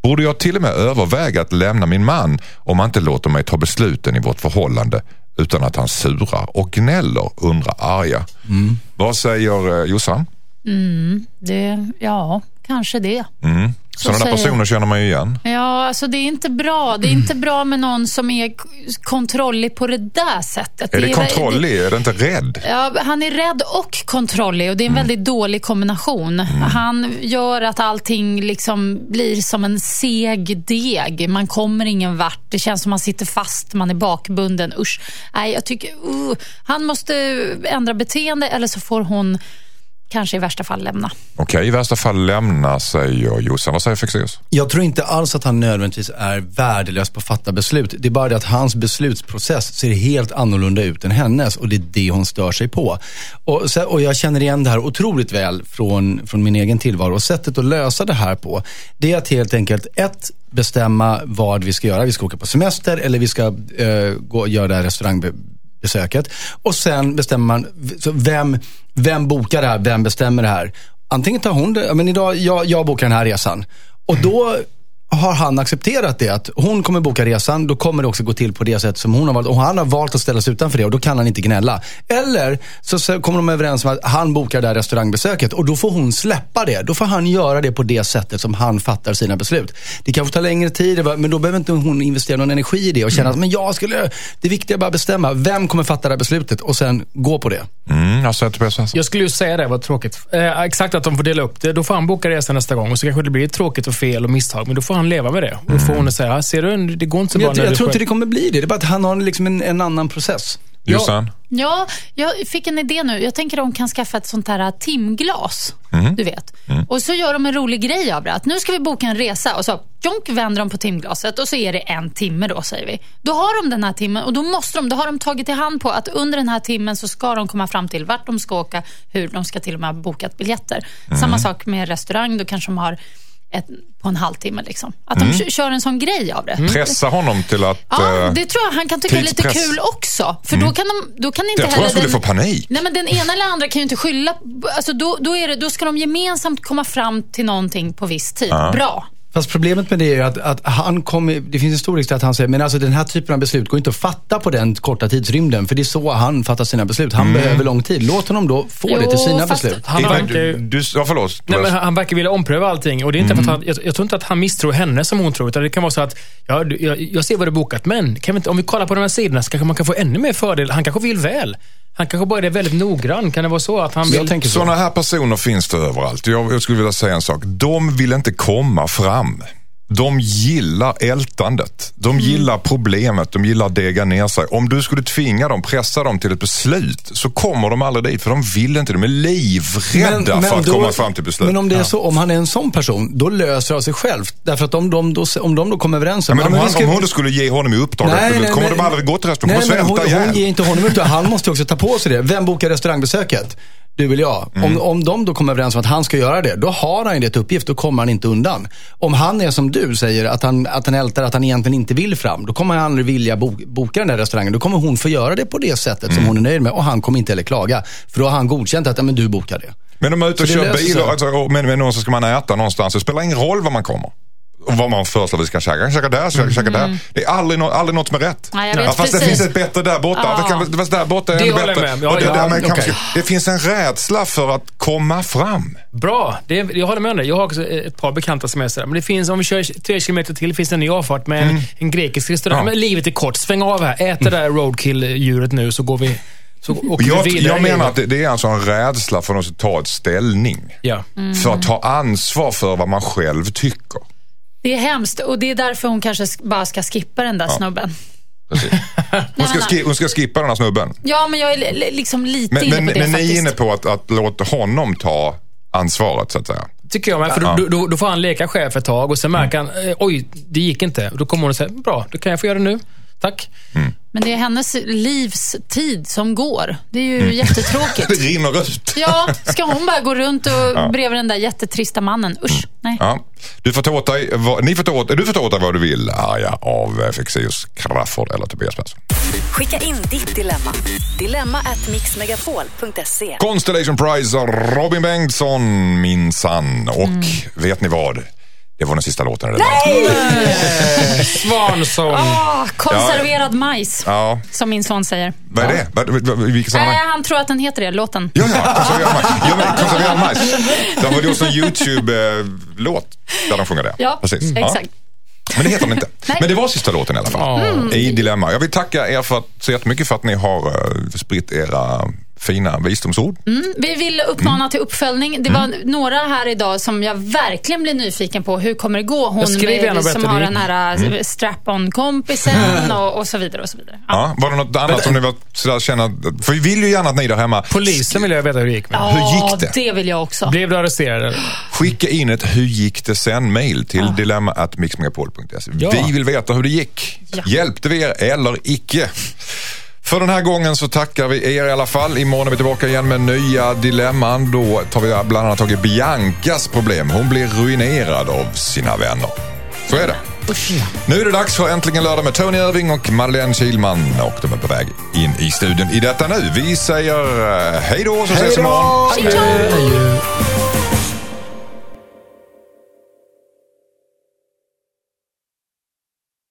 [SPEAKER 1] Borde jag till och med överväga att lämna min man om han inte låter mig ta besluten i vårt förhållande utan att han surar och gnäller, undrar arga. Vad säger eh, Jossan?
[SPEAKER 6] Det, ja, kanske det.
[SPEAKER 1] Sådana personer känner man ju igen.
[SPEAKER 6] Ja, alltså det är inte bra. Det är inte bra med någon som är kontrollig på det där sättet.
[SPEAKER 1] Är det
[SPEAKER 6] är-
[SPEAKER 1] kontrollig? Är det inte rädd?
[SPEAKER 6] Ja, han är rädd och kontrollig och det är en väldigt dålig kombination. Han gör att allting liksom blir som en seg deg. Man kommer ingen vart. Det känns som man sitter fast, man är bakbunden. Usch. Nej, jag tycker, uh, han måste ändra beteende eller så får hon kanske i värsta fall lämna.
[SPEAKER 1] Okej, i värsta fall lämna, säger Jossan. Vad säger Fexeus?
[SPEAKER 5] Jag tror inte alls att han nödvändigtvis är värdelös på att fatta beslut. Det är bara det att hans beslutsprocess ser helt annorlunda ut än hennes och det är det hon stör sig på. Och, så, och jag känner igen det här otroligt väl från, från min egen tillvaro. Och sättet att lösa det här på, det är att helt enkelt, ett, bestämma vad vi ska göra. Vi ska åka på semester eller vi ska eh, gå och göra det här restaurangbesöket. Och sen bestämmer man, så vem, vem bokar det här? Vem bestämmer det här? Antingen tar hon det, men idag, jag, jag bokar den här resan. Och då har han accepterat det. Att hon kommer boka resan, då kommer det också gå till på det sätt som hon har valt. Och han har valt att ställa sig utanför det och då kan han inte gnälla. Eller så så kommer de överens om att han bokar det här restaurangbesöket och då får hon släppa det. Då får han göra det på det sättet som han fattar sina beslut. Det kanske tar längre tid, men då behöver inte hon investera någon energi i det och känna att men jag skulle, det viktiga är bara att bestämma. Vem kommer fatta det här beslutet och sen gå på det.
[SPEAKER 1] Mm, alltså.
[SPEAKER 2] Jag skulle ju säga det, vad tråkigt. Eh, exakt att de får dela upp det. Då får han boka resan nästa gång och så kanske det blir tråkigt och fel och misstag. Men då får han leva med det. Och får hon säga, ser du, det går inte så bra
[SPEAKER 5] jag,
[SPEAKER 2] när
[SPEAKER 5] jag
[SPEAKER 2] du
[SPEAKER 5] tror inte det kommer bli det. Det är bara att han har liksom en, en annan process.
[SPEAKER 1] Jossan?
[SPEAKER 6] Ja, jag fick en idé nu. Jag tänker att de kan skaffa ett sånt här timglas. Du vet. Och så gör de en rolig grej av det. Att nu ska vi boka en resa och så jonk, vänder de på timglaset och så är det en timme då säger vi. Då har de den här timmen och då måste de, då har de tagit i hand på att under den här timmen så ska de komma fram till vart de ska åka, hur de ska till och med ha bokat biljetter. Samma sak med restaurang, då kanske de har ett, på en halvtimme. Liksom. Att de kö- kör en sån grej av det.
[SPEAKER 1] Pressa honom till att...
[SPEAKER 6] Ja,
[SPEAKER 1] eh,
[SPEAKER 6] det tror jag han kan tycka är lite
[SPEAKER 1] tidspress.
[SPEAKER 6] kul också. För då kan, de, då kan inte
[SPEAKER 1] jag tror han skulle
[SPEAKER 6] den,
[SPEAKER 1] få panik.
[SPEAKER 6] Nej, men den ena eller andra kan ju inte skylla. Alltså, då, då, är det, då ska de gemensamt komma fram till någonting på viss tid. Bra.
[SPEAKER 5] Fast problemet med det är att, att han kommer, det finns en stor risk att han säger, men alltså den här typen av beslut går inte att fatta på den korta tidsrymden. För det är så han fattar sina beslut. Han behöver lång tid. Låt honom då få det
[SPEAKER 6] Jo,
[SPEAKER 5] till sina beslut.
[SPEAKER 2] Han
[SPEAKER 1] Du,
[SPEAKER 2] verkar ju-
[SPEAKER 1] du, ja, förlåt.
[SPEAKER 2] Nej, men han verkar vilja ompröva allting. Och det är inte för att han, jag, jag tror inte att han misstror henne som hon tror. Utan det kan vara så att, ja, du- jag, jag ser vad du bokat, men kan vi inte, om vi kollar på de här sidorna så kanske man kan få ännu mer fördel. Han kanske vill väl. Han kanske bara är väldigt noggrann. Kan det vara så att han vill...
[SPEAKER 1] Sådana här personer finns det överallt. Jag, jag skulle vilja säga en sak. De vill inte komma fram. De gillar ältandet. De gillar problemet. De gillar att dega ner sig. Om du skulle tvinga dem, pressa dem till ett beslut så kommer de aldrig dit. För de vill inte. De är livrädda för att
[SPEAKER 5] då-
[SPEAKER 1] komma fram till beslut.
[SPEAKER 5] Men om det är så, om han är en sån person, då löser det av sig självt. Därför att om de då, om de då kommer överens
[SPEAKER 1] Ja,
[SPEAKER 5] om...
[SPEAKER 1] men om,
[SPEAKER 5] ja, men
[SPEAKER 1] han,
[SPEAKER 5] vi ska-
[SPEAKER 1] om hon skulle ge honom i uppdrag
[SPEAKER 5] Nej,
[SPEAKER 1] att-
[SPEAKER 5] nej,
[SPEAKER 1] kommer
[SPEAKER 5] men-
[SPEAKER 1] de aldrig gå till restaurang. De
[SPEAKER 5] Nej,
[SPEAKER 1] kommer
[SPEAKER 5] men hon,
[SPEAKER 1] svälta
[SPEAKER 5] hon
[SPEAKER 1] ihjäl.
[SPEAKER 5] ger inte honom utan han måste också ta på sig det. Vem bokar restaurangbesöket? Du eller jag.
[SPEAKER 1] Mm.
[SPEAKER 5] Om, om de då kommer överens om att han ska göra det, då har han ju det till uppgift. Då kommer han inte undan. Om han är som du säger, att han, att han ältar att han egentligen inte vill fram. Då kommer han aldrig vilja bo, boka den där restaurangen. Då kommer hon få göra det på det sättet
[SPEAKER 1] Mm.
[SPEAKER 5] som hon är nöjd med. Och han kommer inte heller klaga. För då har han godkänt att ja, men du bokar det.
[SPEAKER 1] Men om man är ute och
[SPEAKER 5] Så
[SPEAKER 1] kör bil alltså, och med, med någon så ska man äta någonstans. Det spelar ingen roll var man kommer. Och vad man föreslår vi ska käka. Kan käka där, käka, käka där. Det är aldrig, nå- aldrig något som är rätt.
[SPEAKER 6] Nej, jag vet
[SPEAKER 1] ja, fast det
[SPEAKER 6] precis.
[SPEAKER 1] finns ett bättre där borta.
[SPEAKER 6] Ja.
[SPEAKER 1] Det, kan, fast där borta är
[SPEAKER 2] Det
[SPEAKER 1] ännu bättre.
[SPEAKER 2] Ja,
[SPEAKER 1] och det,
[SPEAKER 2] ja,
[SPEAKER 1] där man kanske, det finns en rädsla för att komma fram.
[SPEAKER 2] Bra, det, jag håller med om det. Jag har också ett par bekanta som är sådär. Men det finns, om vi kör tre kilometer till, finns det en ny avfart med en, en grekisk restaurang.
[SPEAKER 1] Mm. Ja.
[SPEAKER 2] Men livet är kort, sväng av här. Ät det där roadkill-djuret nu så går vi,
[SPEAKER 1] Jag, jag menar att det, det är alltså en rädsla för att ta ett ställning.
[SPEAKER 2] Ja.
[SPEAKER 1] För att ta ansvar för vad man själv tycker.
[SPEAKER 6] Det är hemskt och det är därför hon kanske sk- bara ska skippa den där snubben.
[SPEAKER 1] Precis. Hon, ska
[SPEAKER 6] men-
[SPEAKER 1] ski, hon ska skippa den här snubben.
[SPEAKER 6] Ja, men jag är li- li- liksom lite
[SPEAKER 1] Men,
[SPEAKER 6] inne
[SPEAKER 1] men,
[SPEAKER 6] på det
[SPEAKER 1] men ni
[SPEAKER 6] faktiskt.
[SPEAKER 1] är inne på att, att låta honom ta ansvaret så att säga.
[SPEAKER 2] Tycker jag med. För då, då, då får han leka chef ett tag och sen märker han, eh, oj, det gick inte. Och då kommer hon och säger, bra, då kan jag få göra det nu. Tack.
[SPEAKER 6] Men det är hennes livs tid som går. Det är ju
[SPEAKER 1] Mm.
[SPEAKER 6] jättetråkigt.
[SPEAKER 1] Det rinner ut.
[SPEAKER 6] Ja, ska hon bara gå runt och bredvid den där jättetrista mannen? Usch, nej.
[SPEAKER 1] Ja. Du får ta åt dig, vad, ni får ta åt, du får ta åt dig vad du vill arga av eh, Fexeus Crafoord eller Tobias Persson.
[SPEAKER 4] Skicka in ditt dilemma. Dilemma at mixmegapol.se.
[SPEAKER 1] Constellation Prize, Robin Bengtsson minsann. Och vet ni vad? Det var den sista låten. redan.
[SPEAKER 2] Svansång.
[SPEAKER 6] Ah, konserverad majs,
[SPEAKER 1] Ja,
[SPEAKER 6] som min son säger.
[SPEAKER 1] vad är det? Vad, vad, vilket sammanhang?
[SPEAKER 6] Äh, han tror att den heter det, låten.
[SPEAKER 1] Ja, ja, konserverad majs. Ja, men konserverad majs. Det har väl också en YouTube-låt där de sjunger det.
[SPEAKER 6] Ja,
[SPEAKER 1] Precis. Ja.
[SPEAKER 6] exakt.
[SPEAKER 1] Men det heter den inte.
[SPEAKER 6] Nej.
[SPEAKER 1] Men det var sista låten i alla fall.
[SPEAKER 2] Mm.
[SPEAKER 1] I Dilemma. Jag vill tacka er för att, så jättemycket för att ni har uh, spritt era fina visdomsord.
[SPEAKER 6] Vi vill uppmana till uppföljning. Det var några här idag som jag verkligen blir nyfiken på. Hur kommer det gå? Hon med, som har den här äh, strap-on-kompisen och, och så vidare. Och så vidare. Ja.
[SPEAKER 1] Ja, var det något annat som ni var sådär känna, för vi vill ju gärna att ni där hemma
[SPEAKER 2] Polisen vill jag veta hur det gick med.
[SPEAKER 1] Hur gick det?
[SPEAKER 6] det vill jag också.
[SPEAKER 2] Blev du arresterad? eller?
[SPEAKER 1] Skicka in ett hur gick det sen-mail till dilemma.mixmegapol.se.
[SPEAKER 2] Ja.
[SPEAKER 1] Vi vill veta hur det gick.
[SPEAKER 6] Ja.
[SPEAKER 1] Hjälpte vi er eller icke? För den här gången så tackar vi er i alla fall. Imorgon är vi tillbaka igen med nya dilemman. Då tar vi bland annat tag i Biancas problem. Hon blir ruinerad av sina vänner. Så är det. Nu är det dags för Äntligen lördag med Tony Irving och Madeleine Kilman. Och de är på väg in i studion i detta nu. Vi säger eh, hej då så ses vi imorgon.
[SPEAKER 6] Tjing tjong!